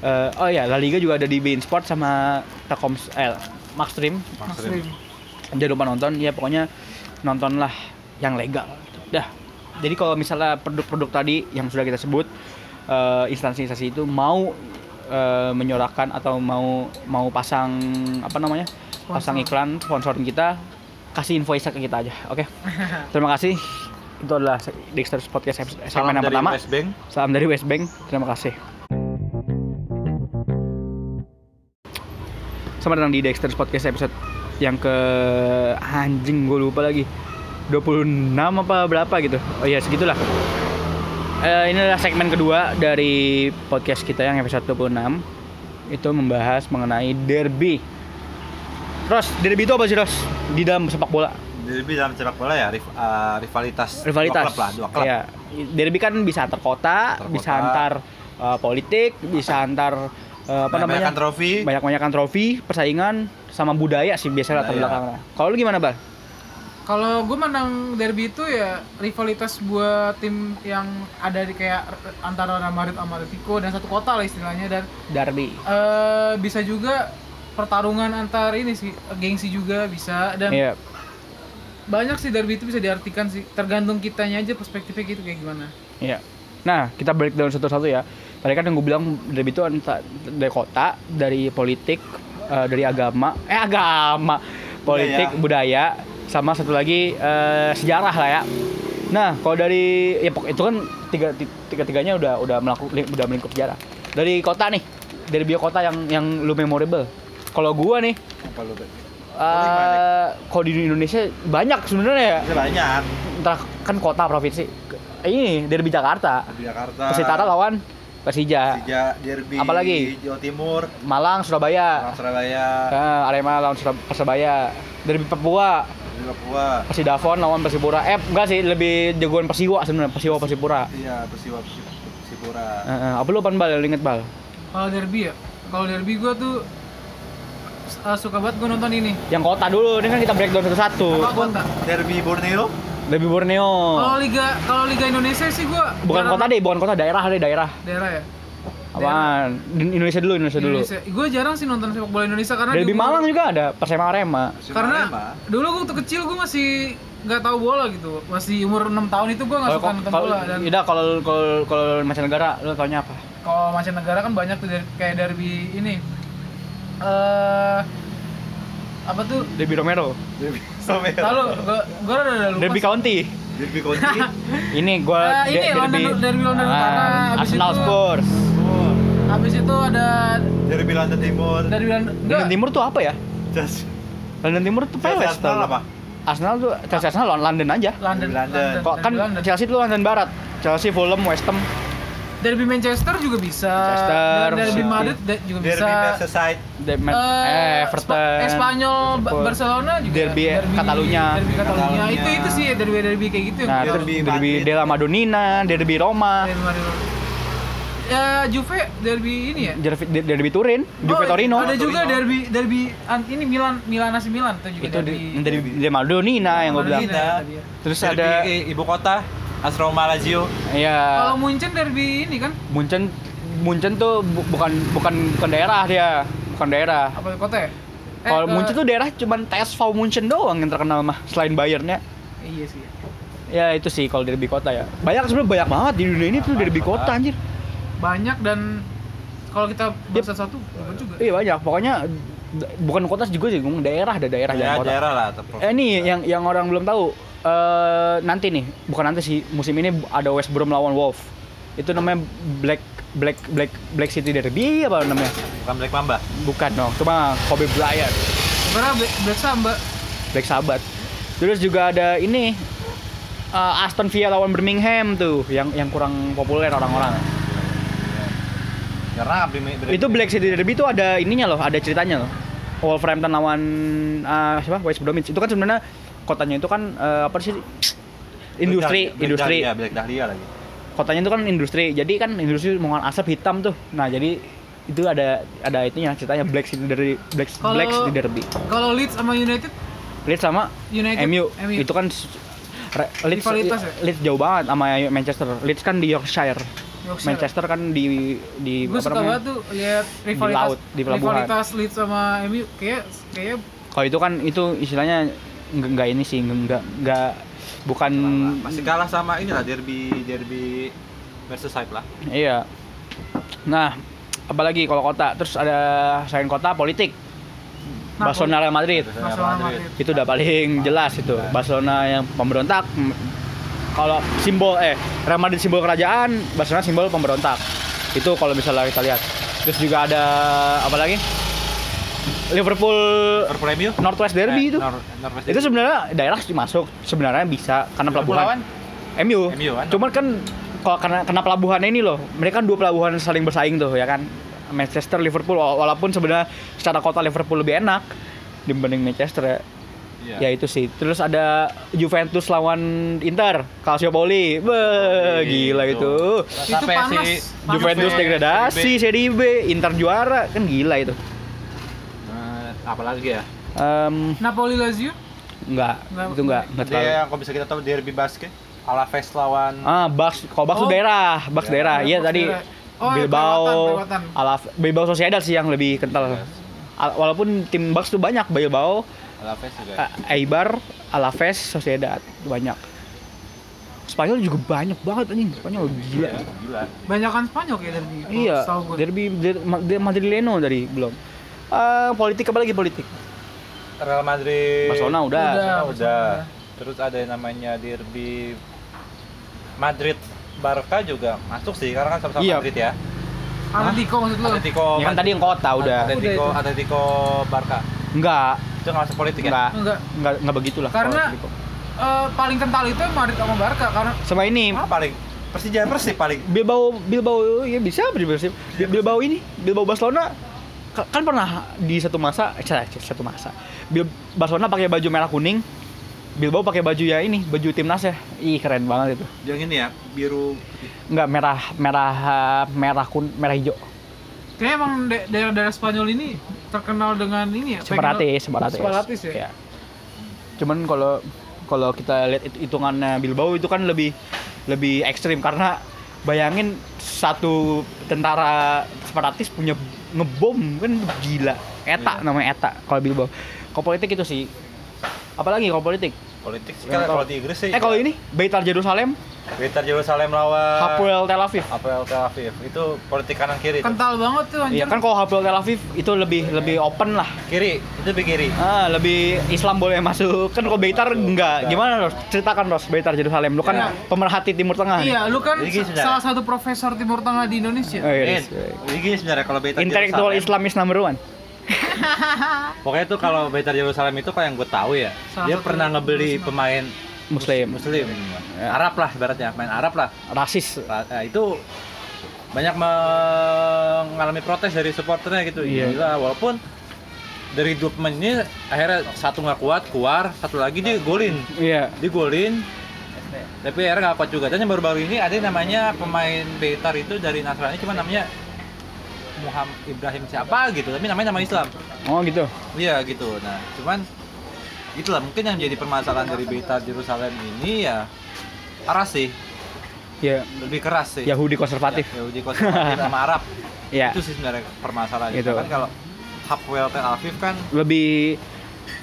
Speaker 1: eh, oh ya La Liga juga ada di Bein Sport sama Telkom eh, Maxstream.
Speaker 2: Maxstream.
Speaker 1: Jangan lupa nonton. Ya pokoknya nontonlah yang legal. Dah. Jadi kalau misalnya produk-produk tadi yang sudah kita sebut eh, instansi-instansi itu mau eh, menyorakan atau mau mau pasang apa namanya pasang
Speaker 3: Sponsor.
Speaker 1: iklan sponsorin kita kasih invoice ke kita aja oke? Terima kasih. Itu adalah Dexter's Podcast episode
Speaker 2: salam
Speaker 1: yang
Speaker 2: dari
Speaker 1: pertama.
Speaker 2: West Bank.
Speaker 1: Salam dari West Bank. Terima kasih. Selamat datang di Dexter's Podcast episode yang ke anjing gue lupa lagi 26 apa berapa gitu oh iya segitulah Eh, ini adalah segmen kedua dari podcast kita yang episode 26 itu membahas mengenai derby Ros, derby itu apa sih Ros? Di dalam sepak bola
Speaker 2: Derby dalam sepak bola ya rif- uh, rivalitas
Speaker 1: Rivalitas
Speaker 2: dua klub lah dua klub
Speaker 1: Iya. Derby kan bisa antar kota,
Speaker 2: Antar
Speaker 1: bisa
Speaker 2: kota.
Speaker 1: antar eh, politik, bisa antar eh, apa namanya?
Speaker 2: Trofi
Speaker 1: banyak-banyakan trofi, persaingan sama budaya sih biasanya latar belakangnya. Kalau lu gimana, Bal?
Speaker 3: Kalau gue menang derby itu ya rivalitas buat tim yang ada di kayak antara Real Madrid sama Atletico dan satu kota lah istilahnya dan
Speaker 1: Derby.
Speaker 3: eh bisa juga pertarungan antar ini sih gengsi juga bisa dan
Speaker 1: Iya.
Speaker 3: banyak sih derby itu bisa diartikan sih tergantung kitanya aja perspektifnya gitu kayak gimana.
Speaker 1: Iya. Nah, kita break down satu-satu ya. Tadi kan yang gue bilang derby itu entah dari kota, dari politik, eh, dari agama, eh agama, politik, budaya, sama satu lagi eh, sejarah lah ya. Nah, kalau dari ya itu kan tiga tiga tiganya udah udah melakukan udah melingkup sejarah. Dari kota nih, dari bio kota yang yang lu memorable. Kalau gua nih,
Speaker 2: apa lu
Speaker 1: eh kalau di Indonesia banyak sebenarnya ya.
Speaker 2: Ada banyak
Speaker 1: Entah kan kota provinsi. Ini derby Jakarta.
Speaker 2: di Jakarta
Speaker 1: Persitara lawan Persija.
Speaker 2: Persija Derby
Speaker 1: Apalagi?
Speaker 2: Jawa Timur
Speaker 1: Malang, Surabaya.
Speaker 2: Lawan Surabaya
Speaker 1: Eh, Arema lawan Surab- Persebaya. Derby Papua,
Speaker 2: Papua
Speaker 1: Persidafon lawan Persipura. Eh, enggak sih, lebih jagoan Persiwa sebenarnya, Persiwa Persipura.
Speaker 2: iya Persiwa Persi- Persipura
Speaker 1: Eh, eh, apa lu pan bal, lu inget bal?
Speaker 3: Kalau derby ya, kalau derby gue tuh eh, suka banget gue nonton ini.
Speaker 1: Yang kota dulu, ini kan kita breakdown satu-satu.
Speaker 3: Apa kota?
Speaker 2: Derby Borneo
Speaker 1: Derby Borneo.
Speaker 3: Kalau liga kalau liga Indonesia sih gue
Speaker 1: Bukan kota deh, bukan kota, daerah deh, daerah.
Speaker 3: daerah ya.
Speaker 1: Apaan? Di Indonesia dulu, Indonesia dulu.
Speaker 3: Gue jarang sih nonton sepak bola Indonesia karena
Speaker 1: Derby
Speaker 3: di
Speaker 1: Malang juga ada, Persema Arema.
Speaker 3: Karena
Speaker 2: Arema.
Speaker 3: dulu gue waktu kecil gue masih nggak tahu bola gitu masih umur 6 tahun itu gue nggak suka nonton bola dan
Speaker 1: Yaudah, kalau kalau kalau mancanegara lu taunya apa?
Speaker 3: kalau mancanegara kan banyak tuh dari, kayak derby ini eh apa tuh?
Speaker 1: Derby Romero,
Speaker 2: Derby Romero.
Speaker 3: Lalu gua gua udah lupa.
Speaker 1: Derby. County.
Speaker 2: Derby County.
Speaker 1: Ini gua
Speaker 3: Ah, ini
Speaker 1: de-
Speaker 3: London- Derby London Utara, habis
Speaker 1: Arsenal
Speaker 3: itu-
Speaker 1: Spurs.
Speaker 3: Habis itu ada
Speaker 2: Derby London Timur.
Speaker 3: dari London
Speaker 1: London Timur tuh apa ya?
Speaker 2: Just
Speaker 1: London Timur tuh
Speaker 2: Chelsea
Speaker 1: Palace
Speaker 2: Arsenal apa?
Speaker 1: Arsenal tuh Chelsea Arsenal London aja.
Speaker 3: London.
Speaker 2: London.
Speaker 1: Kok kan
Speaker 3: Derby London.
Speaker 1: Chelsea tuh London Barat. Chelsea, Fulham, West Ham.
Speaker 3: Derby Manchester juga bisa.
Speaker 1: Manchester,
Speaker 3: Derby
Speaker 1: City.
Speaker 3: Madrid de- juga
Speaker 2: Derby
Speaker 3: bisa.
Speaker 2: Merseyside.
Speaker 1: De-
Speaker 3: Eh,
Speaker 1: eh, Everton.
Speaker 3: Spa- Espanyol. Barcelona juga.
Speaker 1: Derby Catalunya.
Speaker 3: Derby Catalunya. Itu itu sih derby derby kayak gitu.
Speaker 1: Nah,
Speaker 3: yang-
Speaker 1: terus
Speaker 2: Derby
Speaker 1: Derby
Speaker 2: Madrid.
Speaker 1: Della Madonnina, Derby Roma,
Speaker 3: Derby Madrid. Ya Juve derby ini ya.
Speaker 1: Derby, Derby Turin, Juve
Speaker 3: Oh,
Speaker 1: Torino.
Speaker 3: Ada juga
Speaker 2: Torino.
Speaker 3: derby derby an- ini Milan Milan AC Milan itu juga
Speaker 1: Itu
Speaker 3: derby.
Speaker 1: Derby Della Madonnina yang gue bilang.
Speaker 3: Ya.
Speaker 1: Terus
Speaker 2: Derby
Speaker 1: ada
Speaker 2: ibu kota AS Roma Lazio.
Speaker 1: ya
Speaker 3: Kalau Munchen derby ini kan
Speaker 1: Munchen Munchen tuh bu- bukan bukan bukan daerah dia, bukan daerah.
Speaker 3: apa kota ya? Eh,
Speaker 1: Kalau
Speaker 3: ke-
Speaker 1: Munchen tuh daerah cuman TSV Munchen doang yang terkenal mah selain Bayernnya.
Speaker 3: Iya sih.
Speaker 1: Ya itu sih kalau derby kota ya. Banyak sebenarnya banyak banget di dunia ini tuh derby kota anjir.
Speaker 3: Banyak dan kalau kita bahas satu ribet juga.
Speaker 1: Iya banyak. Pokoknya bukan kota juga sih ngomong daerah ada daerah
Speaker 2: Ya,
Speaker 1: jangan kota.
Speaker 2: daerah lah.
Speaker 1: Eh nih yang yang orang belum tahu eh nanti nih bukan nanti sih musim ini ada West Brom lawan Wolf. Itu namanya Black Black Black Black City Derby apa namanya?
Speaker 2: Bukan Black Mamba.
Speaker 1: Bukan dong, cuma Kobe Bryant,
Speaker 3: Sebenarnya Black, Black Samba.
Speaker 1: Black Sabbath. Terus juga ada ini eh, Aston Villa lawan Birmingham tuh yang yang kurang populer orang-orang.
Speaker 2: Karena Brim- Brim-
Speaker 1: Itu Black City Derby itu ada ininya loh, ada ceritanya loh. Wolverhampton lawan eh, siapa? West Bromwich. Itu kan sebenarnya kotanya itu kan eh, apa sih? Industri,
Speaker 2: Black Dahlia,
Speaker 1: industri.
Speaker 2: Black Dahlia, Black Dahlia lagi.
Speaker 1: Kotanya itu kan industri. Jadi kan industri mengeluarkan asap hitam tuh. Nah, jadi itu ada ada itunya ceritanya Black City Derby, Black,
Speaker 3: Kalau-
Speaker 1: Black City Derby.
Speaker 3: Kalau Leeds sama United
Speaker 1: Leeds sama
Speaker 3: United
Speaker 1: MU.
Speaker 3: MU.
Speaker 1: Itu kan Leeds,
Speaker 3: Rivalitas ya?
Speaker 1: Leeds jauh banget sama Manchester. Leeds kan di Yorkshire.
Speaker 3: Yorkshire.
Speaker 1: Manchester kan di di
Speaker 3: gue
Speaker 1: apa
Speaker 3: suka
Speaker 1: namanya?
Speaker 3: banget tuh lihat rivalitas
Speaker 1: laut, di pelabuhan.
Speaker 3: rivalitas Leeds sama MU kayak kayak
Speaker 1: Kalau itu kan itu istilahnya nggak ini sih nggak nggak bukan
Speaker 2: Masih kalah sama inilah derby derby Merseyside lah.
Speaker 1: iya. Nah, apalagi kalau kota terus ada selain kota politik.
Speaker 3: Napoli.
Speaker 1: Barcelona Real Madrid.
Speaker 3: Barcelona Madrid.
Speaker 1: Itu udah paling jelas itu. Barcelona yang pemberontak kalau simbol eh Real Madrid simbol kerajaan, Barcelona simbol pemberontak. Itu kalau misalnya kita lihat. Terus juga ada apa lagi? Liverpool
Speaker 2: Liverpool MU.
Speaker 1: Northwest Derby
Speaker 2: Eh,
Speaker 1: itu.
Speaker 2: Nor- Northwest
Speaker 1: itu sebenarnya daerah sih masuk sebenarnya bisa karena
Speaker 2: Liverpool
Speaker 1: pelabuhan MU.
Speaker 2: MU kan?
Speaker 1: Cuman kan kalau karena karena pelabuhannya ini loh, mereka kan dua pelabuhan saling bersaing tuh ya kan. Manchester Liverpool wala- walaupun sebenarnya secara kota Liverpool lebih enak dibanding Manchester ya.
Speaker 2: Iya.
Speaker 1: Ya itu sih. Terus ada Juventus lawan Inter, Calciopoli. Beuh,
Speaker 2: Wih,
Speaker 1: gila
Speaker 2: itu.
Speaker 1: itu.
Speaker 3: itu
Speaker 2: Sampai
Speaker 3: panas,
Speaker 2: si
Speaker 3: panas
Speaker 1: Juventus
Speaker 2: Juve,
Speaker 1: degradasi, Serie B, Inter juara, kan gila itu.
Speaker 2: Eh, apa lagi ya?
Speaker 1: Em,
Speaker 3: Napoli Lazio
Speaker 1: enggak,
Speaker 3: Nggak-
Speaker 1: itu enggak, enggak terlalu.
Speaker 2: yang kalau bisa kita tahu derby basket. Alaves lawan
Speaker 1: Ah, Bucks, kalau Bucks
Speaker 3: Oh.
Speaker 1: daerah, Bucks
Speaker 2: Ya.
Speaker 1: daerah. Iya tadi
Speaker 3: daerah. Oh, ya,
Speaker 1: Bilbao. Alaf, Bilbao Sociedad sih yang lebih kental. Al- walaupun tim Bucks tuh banyak, Bilbao,
Speaker 2: Alaves juga.
Speaker 1: A- Eibar, Alaves, Sociedad banyak. Spanyol juga banyak banget anjing, Spanyol gila.
Speaker 2: Iya, gila.
Speaker 3: banyakan Spanyol kayak derby
Speaker 1: Iya, derby der- Ma- der- Madrileno dari belum. Eh, politik apa lagi politik?
Speaker 2: Real Madrid.
Speaker 1: Barcelona udah.
Speaker 3: Udah.
Speaker 2: Barcelona udah.
Speaker 3: Barcelona.
Speaker 2: Terus ada yang namanya derby Madrid Barca juga masuk sih karena kan sama-sama
Speaker 1: Iya.
Speaker 2: Madrid ya.
Speaker 3: Atletico maksud lu
Speaker 2: Atletico
Speaker 1: Ya kan tadi yang kota udah.
Speaker 2: Atletico
Speaker 3: Udah.
Speaker 2: Atletico Barca.
Speaker 1: Enggak,
Speaker 2: Itu nggak masuk politik ya?
Speaker 1: enggak,
Speaker 3: enggak
Speaker 1: enggak, enggak begitulah.
Speaker 3: Karena-. Eh, paling kental itu Madrid sama Barca karena
Speaker 1: sama ini.
Speaker 2: Ah, paling. Persija Persib paling.
Speaker 1: Bilbao Bilbao ya bisa Bilbao Bilbao ini Bilbao Barcelona ka- kan pernah di satu masa eh, sa- satu masa. Bil- Barcelona pakai baju merah kuning Bilbao pakai baju ya ini baju timnas ya. Ih keren banget itu.
Speaker 2: Yang ini ya, biru.
Speaker 1: Nggak merah merah merah kun merah hijau
Speaker 3: kayak emang da- daerah-daerah Spanyol ini terkenal dengan ini ya
Speaker 1: separatis separatis.
Speaker 3: Separatis ya?
Speaker 1: Iya. cuman kalau kalau kita lihat it- hitungannya Bilbao itu kan lebih lebih ekstrim. Karena bayangin satu tentara separatis punya ngebom kan gila. Eta
Speaker 2: Iya.
Speaker 1: namanya eta kalau Bilbao. Kalau politik itu sih. Apalagi kalau politik
Speaker 2: politik sih kan kalau di Inggris sih
Speaker 1: Eh kalau ini Beitar Jerusalem,
Speaker 2: Beitar Yerusalem lawan
Speaker 1: Hapoel Tel Aviv.
Speaker 2: Hapoel Tel Aviv itu politik kanan kiri tuh.
Speaker 3: Kental banget tuh anjir.
Speaker 1: Iya kan kalau Hapoel Tel Aviv itu lebih lebih open lah.
Speaker 2: kiri itu lebih kiri
Speaker 1: Ah, lebih Islam boleh masuk. Kan kalau Beitar enggak. Gimana, Ros? Ceritakan, Ros, Beitar Jerusalem. Lu kan
Speaker 3: Ya.
Speaker 1: pemerhati Timur Tengah. nih.
Speaker 3: Iya, lu kan
Speaker 2: Jadi
Speaker 3: salah satu profesor Timur Tengah di Indonesia.
Speaker 1: Oh, iya, yes.
Speaker 2: jadi gini sebenarnya kalau Beitar
Speaker 1: Intelektual
Speaker 2: Yerusalem-
Speaker 1: Islamis number one.
Speaker 2: Pokoknya tuh kalau Beitar Yerusalem itu kalau yang gue tahu ya,
Speaker 3: Salah
Speaker 2: dia pernah ngebeli
Speaker 3: Muslim.
Speaker 2: pemain
Speaker 1: Muslim.
Speaker 2: Muslim,
Speaker 1: Ya.
Speaker 2: Arab lah ibaratnya, main Arab lah.
Speaker 1: Rasis.
Speaker 2: Nah, itu banyak mengalami protes dari supporternya gitu.
Speaker 1: Iya.
Speaker 2: Gila, walaupun dari dua pemain ini akhirnya satu nggak kuat keluar, satu lagi dia golin,
Speaker 1: Iya.
Speaker 2: dia golin. Tapi akhirnya nggak kuat juga. Dan yang baru-baru ini ada yang namanya pemain Beitar itu dari Nasrani, cuma namanya Muhammad Ibrahim siapa gitu, tapi namanya nama Islam.
Speaker 1: Oh gitu.
Speaker 2: Iya gitu. Nah, cuman itulah mungkin yang jadi permasalahan dari Beitar Jerusalem ini ya keras sih,
Speaker 1: Ya,
Speaker 2: lebih keras sih.
Speaker 1: Yahudi konservatif.
Speaker 2: Ya, Yahudi konservatif sama Arab.
Speaker 1: Ya.
Speaker 2: Itu sih sebenarnya permasalahannya.
Speaker 1: Gitu.
Speaker 2: Kan kalau Hapoel Tel Aviv kan
Speaker 1: Lebih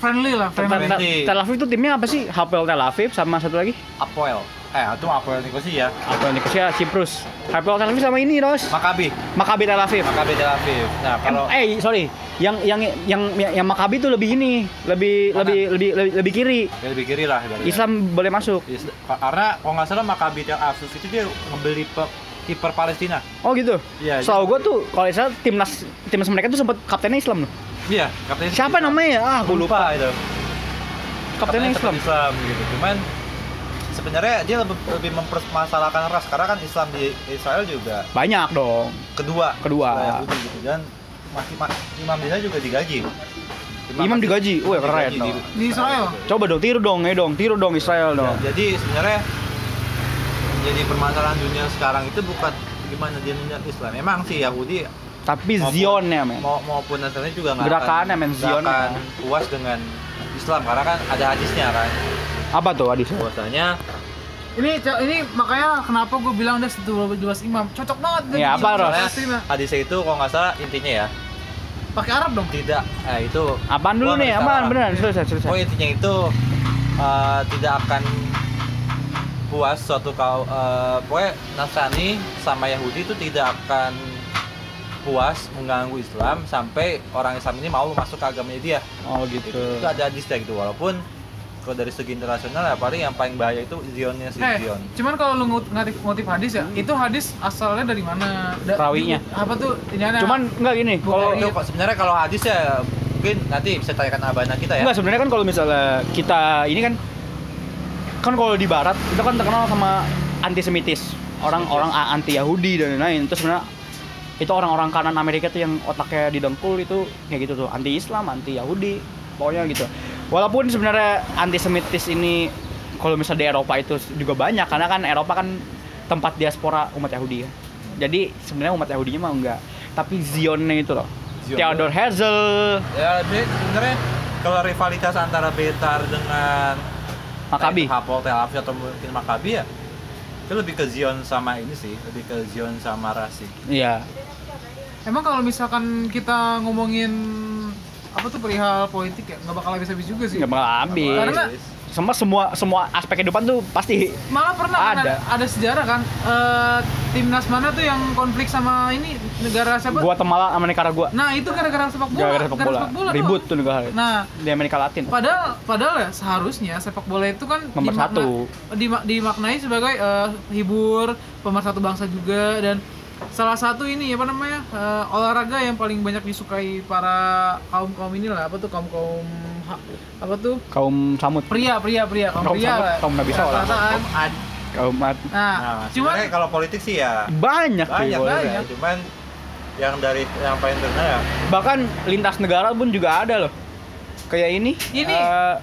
Speaker 3: Friendly lah,
Speaker 1: Tel,
Speaker 3: friendly.
Speaker 2: Friendly.
Speaker 1: Tel Aviv itu timnya apa sih? Hapoel Tel Aviv sama satu lagi?
Speaker 2: Apoel. Eh, itu Apoel Nicosia.
Speaker 1: Hapoel Nicosia Ciprus. Hapoel Tel Aviv sama ini, Ros.
Speaker 2: Makabi,
Speaker 1: Maccabi Tel Aviv.
Speaker 2: Makabi Tel Aviv. Nah, kalau
Speaker 1: eh sorry, yang yang yang yang, yang Maccabi itu lebih ini, lebih
Speaker 2: Kanan.
Speaker 1: lebih lebih lebih, lebih kiri.
Speaker 2: ya lebih kiri lah ibaratnya.
Speaker 1: Islam boleh masuk.
Speaker 2: Is- Karena kalau nggak salah Makabi Tel Aviv itu dia pe- kiper Palestina.
Speaker 1: Oh gitu.
Speaker 2: Iya,
Speaker 1: Setahu
Speaker 2: iya.
Speaker 1: gue tuh kalau Israel timnas timnas mereka tuh sempat kaptennya Islam loh.
Speaker 2: Iya, kapten
Speaker 1: Siapa namanya ya? Ah, gue lupa.
Speaker 2: itu.
Speaker 1: Kaptennya
Speaker 2: Kaptennya
Speaker 1: Islam.
Speaker 2: Islam gitu. Cuman sebenarnya dia lebih, lebih mempermasalahkan ras karena kan Islam di Israel juga
Speaker 1: Banyak dong.
Speaker 2: kedua
Speaker 1: Kedua.
Speaker 2: Yahudi gitu dan masih ma- imam di sana juga digaji
Speaker 1: Imam
Speaker 2: masih-
Speaker 1: digaji? Wah, keren
Speaker 2: digaji di-
Speaker 3: Di Israel?
Speaker 1: Coba dong tiru dong, eh dong, tiru dong Israel
Speaker 2: Ya,
Speaker 1: dong.
Speaker 2: jadi sebenarnya jadi permasalahan dunia sekarang itu bukan gimana dia menjadi Islam memang sih Yahudi
Speaker 1: Tapi
Speaker 2: maupun-
Speaker 1: Zion ya, men.
Speaker 2: mau, maupun Nasrani juga nggak
Speaker 1: Gerakannya, men, Zion.
Speaker 2: akan puas dengan Islam karena kan ada hadisnya kan
Speaker 1: Apa tuh Adis?
Speaker 2: bahwasanya
Speaker 3: Ini ini makanya kenapa gue bilang dia 12 imam. Cocok banget dengan
Speaker 1: Iya, apa, Ros?
Speaker 2: Hadisnya itu kalau nggak salah intinya ya
Speaker 3: Pakai Arab dong.
Speaker 2: tidak eh, itu
Speaker 1: Apaan dulu nih? Apaan beneran? Selesai, selesai.
Speaker 2: Oh intinya itu eh, tidak akan puas suatu kau eh, pokoknya Nasrani sama Yahudi itu tidak akan puas mengganggu Islam sampai orang Islam ini mau masuk ke agamanya dia.
Speaker 1: Oh
Speaker 2: Itu,
Speaker 1: gitu.
Speaker 2: itu ada hadisnya gitu walaupun kalau dari segi internasional ya paling yang paling bahaya itu Zionnya si
Speaker 3: Eh,
Speaker 2: Zion.
Speaker 3: cuman kalau lu ngatif motif hadis ya, itu hadis asalnya dari mana? Da-
Speaker 1: Rawinya.
Speaker 3: Apa tuh? Ini
Speaker 1: Cuman enggak gini, kalau
Speaker 2: Itu sebenarnya kalau hadis ya mungkin nanti bisa tanyakan abana kita ya.
Speaker 1: Enggak sebenarnya kan kalau misalnya kita ini kan kan kalau di barat itu kan terkenal sama antisemitis. Orang-orang anti Yahudi dan lain-lain. Itu sebenarnya itu orang-orang kanan Amerika tuh yang otaknya didengkul itu kayak gitu tuh, anti Islam, anti Yahudi. Pokoknya gitu. Walaupun sebenarnya antisemitis ini kalau misalnya di Eropa itu juga banyak karena kan Eropa kan tempat diaspora umat Yahudi ya. Jadi sebenarnya umat Yahudinya mah enggak. Tapi Zionnya itu loh.
Speaker 2: Zion.
Speaker 1: Theodor Herzl,
Speaker 2: Ya, be- sebenarnya kalau rivalitas antara Betar dengan itu Hapoel Tel Aviv atau mungkin Maccabi ya itu lebih ke Zion sama ini sih, lebih ke Zion sama Rasi.
Speaker 1: Iya.
Speaker 3: Emang kalau misalkan kita ngomongin apa tuh perihal politik ya nggak bakal habis-habis juga sih.
Speaker 1: nggak bakal habis
Speaker 3: Karena
Speaker 1: semua semua semua aspek kehidupan tuh pasti
Speaker 3: malah pernah kan
Speaker 1: Ada.
Speaker 3: ada, ada sejarah kan eh, timnas mana tuh yang konflik sama ini negara siapa?
Speaker 1: gua temala sama Nicaragua
Speaker 3: Nah itu gara-gara sepak bola.
Speaker 1: gara-gara sepak bola,
Speaker 3: tuh.
Speaker 1: ribut tuh negara
Speaker 3: Nah
Speaker 1: di Amerika Latin
Speaker 3: padahal padahal ya seharusnya sepak bola itu kan
Speaker 1: Nomor
Speaker 3: dimakna-
Speaker 1: satu.
Speaker 3: dima- dimaknai sebagai eh, hibur pemersatu bangsa juga dan salah satu ini apa namanya eh, olahraga yang paling banyak disukai para kaum kaum ini lah apa tuh kaum kaum apa tuh
Speaker 1: kaum samut
Speaker 3: pria pria pria kaum
Speaker 1: Kaum
Speaker 3: pria lah
Speaker 1: kaum Nabi alaihi
Speaker 3: Rata-rataan.
Speaker 2: Om Ad.
Speaker 1: kaum mat
Speaker 3: nah,
Speaker 2: Nah,
Speaker 3: cuman
Speaker 2: kalau politik sih ya
Speaker 1: banyak,
Speaker 2: banyak,
Speaker 1: boleh.
Speaker 2: banyak. Cuman yang dari yang paling terkenal ya
Speaker 1: bahkan lintas negara pun juga ada loh kayak ini
Speaker 3: Ini.
Speaker 1: eh,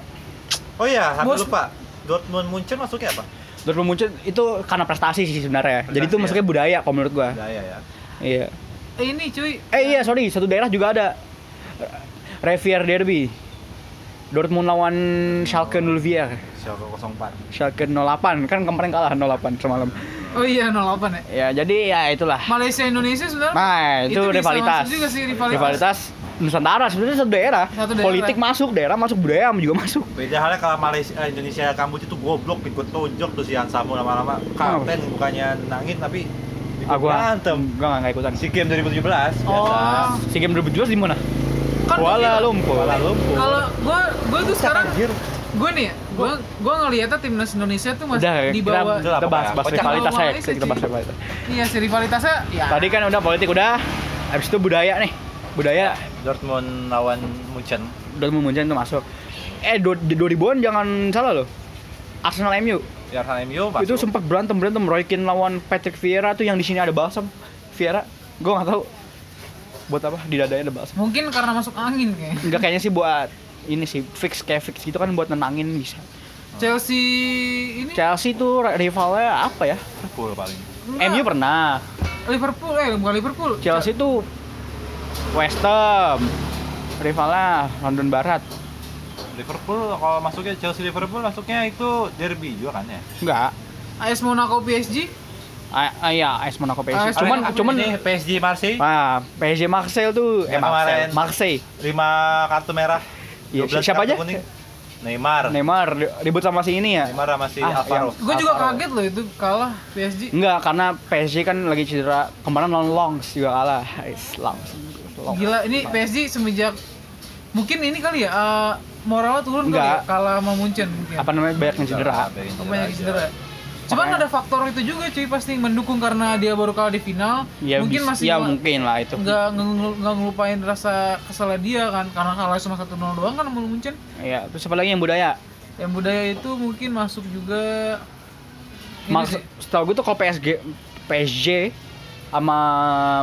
Speaker 2: Oh iya, hampir lupa. Dortmund Munchen masuknya apa?
Speaker 1: Dortmund Munchen itu karena prestasi sih sebenarnya. Jadi itu
Speaker 2: Prestasi,
Speaker 1: masuknya budaya kalau menurut gua.
Speaker 2: Budaya ya.
Speaker 1: iya.
Speaker 3: Eh, ini cuy.
Speaker 1: Eh iya sorry. Satu daerah juga ada. Revier Derby. Dortmund lawan Schalke 04
Speaker 2: Schalke 04.
Speaker 1: Schalke 08 kan kemarin kalah 08 semalam.
Speaker 3: Oh iya 08 ya?
Speaker 1: Ya jadi ya itulah.
Speaker 3: Malaysia Indonesia sebenarnya
Speaker 1: Nah, itu,
Speaker 3: bisa
Speaker 1: rivalitas.
Speaker 3: juga sih rivalitas,
Speaker 1: Rivalitas Nusantara sebenarnya satu daerah.
Speaker 3: Satu daerah.
Speaker 1: Politik masuk, daerah masuk, budaya juga masuk.
Speaker 2: Beda halnya kalau Malaysia eh, Indonesia Kamboja itu goblok ikut tonjok tuh si Hansamu lama-lama kapten bukannya nangin tapi
Speaker 1: Ah, gua
Speaker 2: berantem.
Speaker 1: Gua nggak ikutan.
Speaker 2: Si game 2017 biasa.
Speaker 3: Oh.
Speaker 1: Si game 2017 di mana?
Speaker 3: Kan
Speaker 1: Kuala
Speaker 3: gua-
Speaker 1: Lumpur.
Speaker 2: Kuala Lumpur.
Speaker 3: Kalau gua gua tuh sekarang
Speaker 2: Anjir.
Speaker 3: gue nih ya, gue gue ngelihatnya timnas Indonesia tuh masih
Speaker 1: Udah, ya,
Speaker 3: di
Speaker 1: kita,
Speaker 3: bawah
Speaker 2: lah,
Speaker 1: kita bahas,
Speaker 2: pokoknya.
Speaker 1: bahas rivalitas ya.
Speaker 3: Malaysia
Speaker 1: Kita bahas
Speaker 3: sih.
Speaker 1: rivalitas.
Speaker 3: iya si rivalitasnya ya
Speaker 1: Tadi kan udah politik udah. Habis itu budaya nih. Budaya
Speaker 2: Dortmund lawan Munchen.
Speaker 1: Dortmund Munchen tuh masuk. Eh, do- di 2000-an jangan salah loh. Arsenal MU
Speaker 2: Ya Arsenal MU masuk.
Speaker 1: itu sempat berantem berantem. Roy Keane lawan Patrick Vieira tuh yang di sini ada balsam. Vieira gue nggak tahu. Buat apa? Di dadanya ada balsam.
Speaker 3: Mungkin karena masuk angin kayak
Speaker 1: enggak kayaknya sih buat ini sih fix kayak fix gitu kan buat nenangin bisa.
Speaker 3: Chelsea ini?
Speaker 1: Chelsea tuh rivalnya apa ya?
Speaker 2: Liverpool paling.
Speaker 3: enggak,
Speaker 1: MU pernah.
Speaker 3: Liverpool eh bukan Liverpool.
Speaker 1: Chelsea tuh West Ham rivalnya London Barat
Speaker 2: Liverpool kalau masuknya Chelsea Liverpool masuknya itu derby juga kan ya.
Speaker 1: enggak
Speaker 3: AS Monaco PSG
Speaker 1: ah, ah, iya AS Monaco PSG
Speaker 3: AS
Speaker 1: cuman cuman
Speaker 2: ini PSG Marseille
Speaker 1: ah PSG Marseille tuh eh Marseille
Speaker 2: kemarin.
Speaker 1: Marseille
Speaker 2: 5 kartu merah.
Speaker 1: Iya,
Speaker 2: 12
Speaker 1: siapa aja?
Speaker 2: kuning. Neymar.
Speaker 1: Neymar ri- ribut sama si ini ya
Speaker 2: Neymar sama si
Speaker 1: Ah,
Speaker 2: Alvaro.
Speaker 3: gue juga
Speaker 2: Alvaro.
Speaker 3: kaget loh itu kalah PSG
Speaker 1: Enggak, karena PSG kan lagi cedera. Kemarin lawan Longs juga kalah. Is, Longs. Longs.
Speaker 3: gila ini PSG semenjak mungkin ini kali ya eh, moralnya turun kali
Speaker 1: Enggak.
Speaker 3: ya kalah sama Munchen mungkin
Speaker 1: Apa namanya banyak yang cedera.
Speaker 2: Yang
Speaker 3: Oh, banyak
Speaker 2: aja.
Speaker 3: cedera. Cuman
Speaker 1: Makanya-
Speaker 3: ada faktor itu juga cuy pasti mendukung karena dia baru kalah di final.
Speaker 1: Ya,
Speaker 3: mungkin
Speaker 1: bis-
Speaker 3: masih
Speaker 1: ya mungkin lah itu.
Speaker 3: nggak nge- nggak ngelupain rasa kesalnya dia kan karena kalah cuma 1-0 doang kan sama Munchen.
Speaker 1: Iya, terus apa lagi yang budaya?
Speaker 3: Yang budaya itu mungkin masuk juga sih.
Speaker 1: setahu gue tuh kalau PSG PSG sama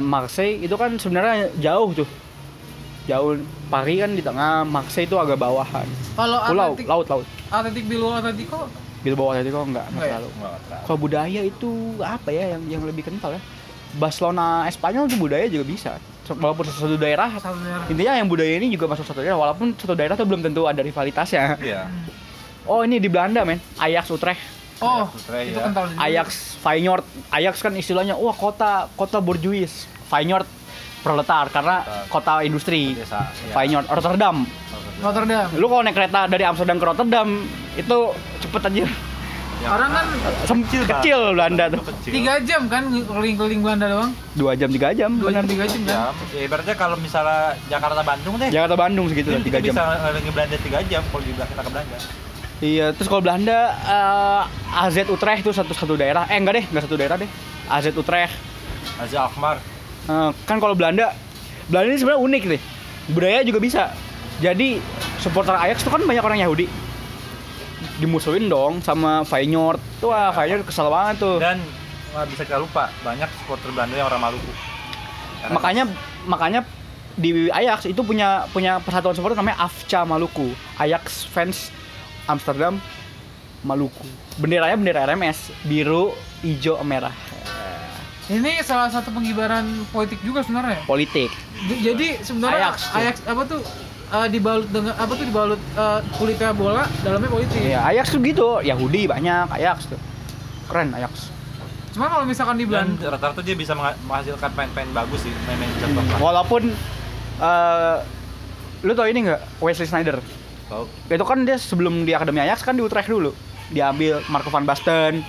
Speaker 1: Marseille itu kan sebenarnya jauh tuh. Jauh Paris kan di tengah, Marseille itu agak bawahan.
Speaker 3: Kalau
Speaker 1: Pulau,
Speaker 3: Atletik
Speaker 1: laut, laut.
Speaker 3: Atletik Bilbao Atletico
Speaker 1: Bilbao Atletico enggak, enggak
Speaker 3: Enggak ya?
Speaker 1: terlalu. Kalau budaya itu apa ya yang yang lebih kental ya? Barcelona Espanyol tuh budaya juga bisa. Walaupun satu daerah,
Speaker 3: satu daerah.
Speaker 1: intinya yang budaya ini juga masuk satu daerah. Walaupun satu daerah tuh belum tentu ada rivalitasnya.
Speaker 2: Iya.
Speaker 1: Oh ini di Belanda men, Ajax Utrecht,
Speaker 3: Oh,
Speaker 2: Ajax Utrecht,
Speaker 3: itu
Speaker 2: ya.
Speaker 3: kental juga.
Speaker 1: Ajax Feyenoord. Ajax kan istilahnya wah kota kota borjuis. Feyenoord proletar karena kota industri.
Speaker 2: Desa. ya.
Speaker 1: Feyenoord Rotterdam.
Speaker 3: Rotterdam.
Speaker 1: Lu kalau naik kereta dari Amsterdam ke Rotterdam itu cepet aja.
Speaker 2: Ya,
Speaker 3: Orang kan
Speaker 1: Sem kecil, Belanda tuh.
Speaker 2: Kecil.
Speaker 3: tiga jam kan keliling-keliling Belanda doang.
Speaker 1: Dua jam tiga jam.
Speaker 3: Dua jam tiga jam kan.
Speaker 2: Ya, ibaratnya kalau misalnya Jakarta Bandung deh.
Speaker 1: Jakarta Bandung segitu lah tiga jam.
Speaker 2: bisa ngeliling Belanda 3 jam kalau di kita ke Belanda.
Speaker 1: Iya, terus kalau Belanda eh, AZ Utrecht itu satu satu daerah. Eh enggak deh, enggak satu daerah deh. AZ Utrecht.
Speaker 2: Aziz Alkmaar.
Speaker 1: Eh, kan kalau Belanda Belanda ini sebenarnya unik nih. Budaya juga bisa. Jadi supporter Ajax itu kan banyak orang Yahudi. Dimusuhin dong sama Feyenoord. Tuh wah, Feyenoord kesel banget tuh.
Speaker 2: Dan nggak bisa kita lupa banyak supporter Belanda yang orang Maluku. Karena
Speaker 1: Makanya makanya di Ajax itu punya punya persatuan supporter namanya AFCA Maluku. Ajax fans Amsterdam Maluku. Benderanya bendera RMS, biru, hijau, merah.
Speaker 3: Ini salah satu pengibaran politik juga sebenarnya.
Speaker 1: Politik.
Speaker 3: Jadi sebenarnya
Speaker 1: Ajax
Speaker 3: Ajax, apa tuh eh, dibalut dengan apa tuh dibalut eh, kulitnya bola dalamnya politik.
Speaker 1: Iya, Ajax tuh gitu. Yahudi banyak Ajax tuh. Keren Ajax.
Speaker 3: Cuman kalau misalkan di
Speaker 2: dan
Speaker 3: Belanda
Speaker 2: rata-rata dia bisa mengha- menghasilkan pemain-pemain bagus sih, pemain-pemain lah.
Speaker 1: Walaupun eh lu tau ini nggak Wesley Snyder?
Speaker 2: Tahu?
Speaker 1: Itu kan dia sebelum di Akademi Ajax kan di Utrecht dulu. Diambil Marco van Basten.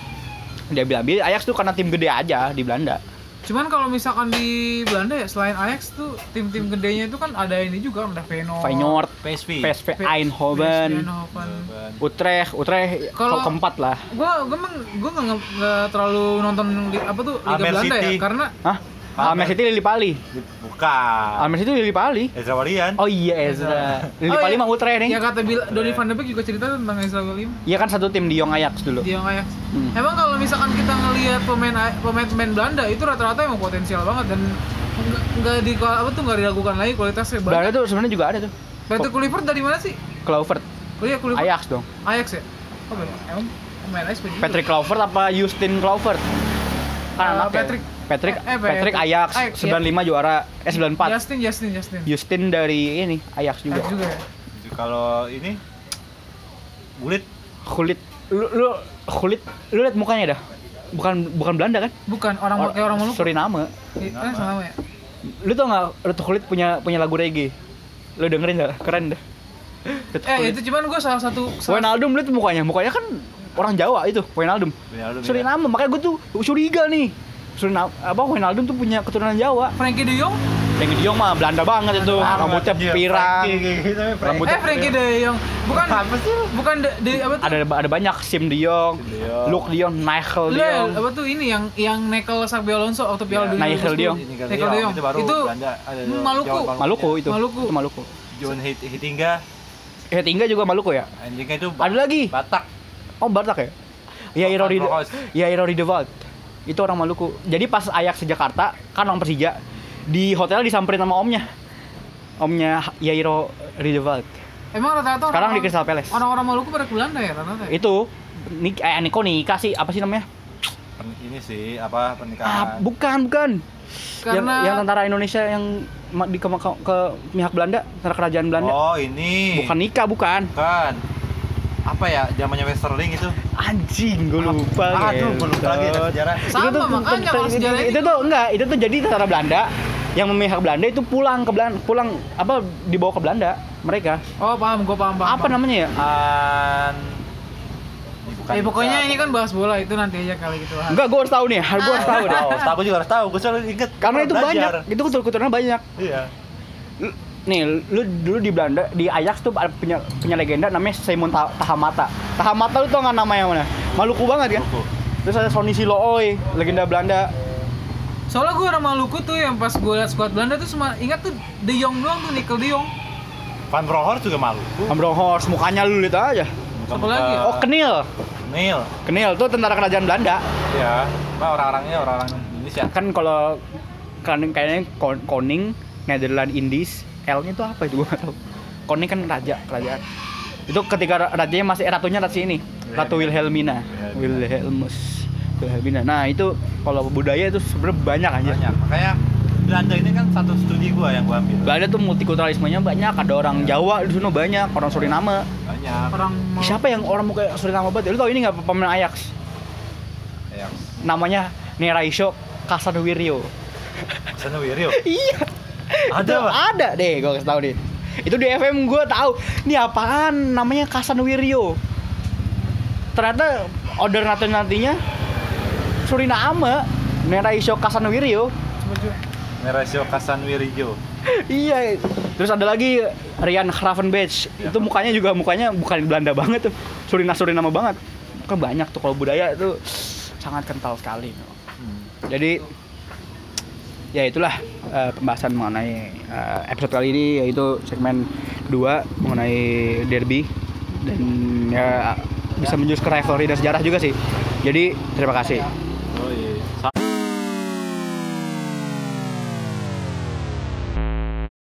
Speaker 1: Dia ambil Ajax tuh karena tim gede aja di Belanda.
Speaker 3: cuman kalau misalkan di Belanda ya selain Ajax tuh tim-tim gedenya itu kan ada ini juga ada Feyenoord.
Speaker 1: Feyenoord,
Speaker 2: PSV.
Speaker 1: PSV Eindhoven. Utrecht, Utrecht
Speaker 3: Kalau-
Speaker 1: keempat lah.
Speaker 3: Gua gua emang gua nggak nggak terlalu nonton li- apa tuh Liga
Speaker 2: Almer
Speaker 3: Belanda
Speaker 2: City.
Speaker 3: ya karena
Speaker 1: Hah? Almer City Lili Pali.
Speaker 2: Bukan.
Speaker 1: Almer City Lili Pali.
Speaker 2: Ezra Walian.
Speaker 1: Oh iya Ezra. Lili
Speaker 3: Oh,
Speaker 1: Pali
Speaker 3: iya.
Speaker 1: mah Utrecht nih.
Speaker 3: ya kata Bil Donny van de Beek juga cerita tentang Ezra William
Speaker 1: Iya kan satu tim di Young Ajax dulu.
Speaker 3: di yang Ajax.
Speaker 1: Hmm.
Speaker 3: Emang kalau misalkan kita ngelihat pemain pemain pemain Belanda itu rata-rata emang potensial banget dan nggak di apa tuh nggak diragukan lagi kualitasnya.
Speaker 1: Belanda tuh sebenarnya juga ada tuh.
Speaker 3: Patrick Kluivert dari mana sih?
Speaker 1: Kluivert,
Speaker 3: Oh iya Kluivert.
Speaker 1: Ajax dong.
Speaker 3: Ajax ya? Oh bener. Emang pemain Ajax.
Speaker 1: Patrick Kluivert apa Justin Kluivert? Kan anaknya.
Speaker 3: Patrick.
Speaker 1: Patrick,
Speaker 3: Eh, eh,
Speaker 1: Patrick. Ajax,
Speaker 3: Ajax,
Speaker 1: 95 juara, eh 94.
Speaker 3: Justin Justin Justin.
Speaker 1: Justin dari ini Ajax juga.
Speaker 3: Ajax juga ya.
Speaker 2: Kalau ini Bulit
Speaker 1: Kulit lu lu kulit lu lihat mukanya dah. Bukan bukan Belanda kan?
Speaker 3: Bukan orang
Speaker 1: Or-
Speaker 3: kayak orang Maluku.
Speaker 1: Suriname.
Speaker 3: Iya, kan sama ya.
Speaker 1: Lu tau nggak Ratu Kulit punya punya lagu reggae? Lu dengerin gak? Keren deh.
Speaker 3: Eh itu cuman gue salah satu salah-
Speaker 1: Wijnaldum lihat mukanya, mukanya kan orang Jawa itu, Wijnaldum.
Speaker 2: Wijnaldum, ya.
Speaker 1: Suriname, makanya gue tuh curiga nih. Suriname apa Wijnaldum tuh punya keturunan Jawa.
Speaker 3: Frankie De Jong
Speaker 1: Yang di Jong mah Belanda banget itu, rambutnya pirang. Rambutnya
Speaker 3: eh Frankie De Jong bukan
Speaker 2: Apa sih?
Speaker 3: bukan de, de apa tuh
Speaker 1: Ada ada banyak Sim De Jong,
Speaker 2: De.
Speaker 1: Luke De Jong, Nigel De Jong.
Speaker 3: apa tuh ini yang yang Nekel Sabio Alonso waktu Piala
Speaker 2: Ya,
Speaker 3: Dunia
Speaker 1: Nigel
Speaker 3: 2010.
Speaker 1: De Jong.
Speaker 3: Nekel De Jong.
Speaker 2: Itu baru
Speaker 3: Itu
Speaker 2: Belanda. Ada
Speaker 3: Maluku.
Speaker 2: Jawa
Speaker 1: Maluku itu.
Speaker 3: Maluku.
Speaker 1: Itu Maluku.
Speaker 2: John Hit- Hitinga.
Speaker 1: Tinggal juga Maluku ya?
Speaker 2: Anjingnya itu
Speaker 1: Ada lagi.
Speaker 2: Batak.
Speaker 1: Oh Batak ya? Ya Irori. Ya Irori Devalt. Itu orang Maluku. Jadi pas Ajax ke Jakarta, kan orang Persija, di hotel disamperin sama omnya. Omnya Yairo Ridevalt.
Speaker 3: Emang rata-rata
Speaker 1: Sekarang di
Speaker 3: orang-
Speaker 1: Crystal Palace.
Speaker 3: Orang-orang Maluku pada ke Belanda ya rata-rata. ya?
Speaker 1: Itu nik eh Niko nikah sih, apa sih namanya?
Speaker 2: Pen- Ini sih apa
Speaker 1: Ah,
Speaker 2: pernikahan.
Speaker 1: bukan, bukan.
Speaker 3: Karena
Speaker 1: yang, yang tentara Indonesia yang di ke, ke, ke pihak Belanda, tentara kerajaan Belanda.
Speaker 2: Oh, ini.
Speaker 1: Bukan nikah, bukan.
Speaker 2: Bukan. Apa ya? Zamannya Westerling itu.
Speaker 1: Anjing, gue lupa.
Speaker 2: Aduh, gue lupa lagi ada sejarah.
Speaker 3: Sama,
Speaker 1: itu tuh,
Speaker 3: makanya
Speaker 1: itu-
Speaker 3: kalau
Speaker 1: itu,
Speaker 3: sejarah
Speaker 1: itu,
Speaker 3: itu-
Speaker 1: tuh enggak, itu tuh jadi tentara Belanda yang memihak Belanda itu pulang ke Belanda, pulang apa dibawa ke Belanda mereka.
Speaker 3: Oh paham, gue paham, paham.
Speaker 1: Apa
Speaker 3: paham.
Speaker 1: namanya ya?
Speaker 2: An bukan
Speaker 3: Eh pokoknya ini kan bahas bola itu nanti aja kali gitu. Han.
Speaker 1: Enggak, gue harus tahu nih, gue harus tahu deh.
Speaker 2: Tahu, aku juga harus tahu. Gue selalu inget.
Speaker 1: Karena itu
Speaker 2: Belajar.
Speaker 1: banyak, itu keturunan banyak.
Speaker 2: Iya.
Speaker 1: Nih, lu dulu di Belanda, di Ajax tuh ada punya punya legenda namanya Simon Ta- Tahamata. Tahamata lu tau nggak namanya mana? Maluku banget kan?
Speaker 2: Maluku.
Speaker 1: Terus ada Sonny Silooi, legenda Belanda.
Speaker 3: Soalnya gue orang Maluku tuh yang pas gue liat skuad Belanda tuh cuma ingat tuh De Jong doang tuh Nikel De Jong.
Speaker 2: Van Bronckhorst juga Maluku.
Speaker 1: Ambrohorst, mukanya lu lihat aja.
Speaker 3: Siapa lagi ya?
Speaker 1: Oh, Kenil.
Speaker 2: Neil.
Speaker 1: Kenil tuh tentara kerajaan Belanda.
Speaker 2: Iya. Cuma orang-orangnya orang-orang Indonesia.
Speaker 1: Kan kalau kan kayaknya Kon- Koning, Netherlands, Indies, L-nya itu apa itu gua nggak tahu. Koning kan raja kerajaan. Itu ketika ra- rajanya masih ratunya ratu ini, Ratu Wilhelmina. Wilhelmus. Wilhelmina. Nah, itu kalau budaya itu sebenarnya banyak aja.
Speaker 2: Banyak. Makanya Belanda ini kan satu studi gua yang gua ambil.
Speaker 1: Belanda tuh multikulturalismenya banyak, ada orang Jawa di sana banyak, orang Suriname.
Speaker 2: Banyak.
Speaker 3: Orang.
Speaker 1: Siapa yang orang muka Suriname banget? Lu tau ini nggak pemain Ajax?
Speaker 2: Yang
Speaker 1: Namanya Neraisho Kasanwiryo.
Speaker 2: Sana Wirio.
Speaker 1: iya.
Speaker 2: Ada,
Speaker 1: Itu
Speaker 2: Pak?
Speaker 1: Ada deh, gue kasih tahu deh. Itu di FM gue tahu. Ini apaan? Namanya Kasanwiryo. Ternyata order nanti nantinya Suriname. Neraisho Kasanwiryo.
Speaker 3: Coba, coba.
Speaker 2: Neresio Kasanwirijo.
Speaker 1: iya. Terus ada lagi Rian Gravenberch. Itu mukanya juga mukanya bukan Belanda banget tuh. Surina Suriname banget. Kan banyak tuh kalau budaya itu sangat kental sekali.
Speaker 2: Hmm.
Speaker 1: Jadi ya itulah eh, pembahasan mengenai eh, episode kali ini yaitu segmen 2 mengenai derby dan ya bisa menjurus ke rivalry dan sejarah juga sih. Jadi terima kasih.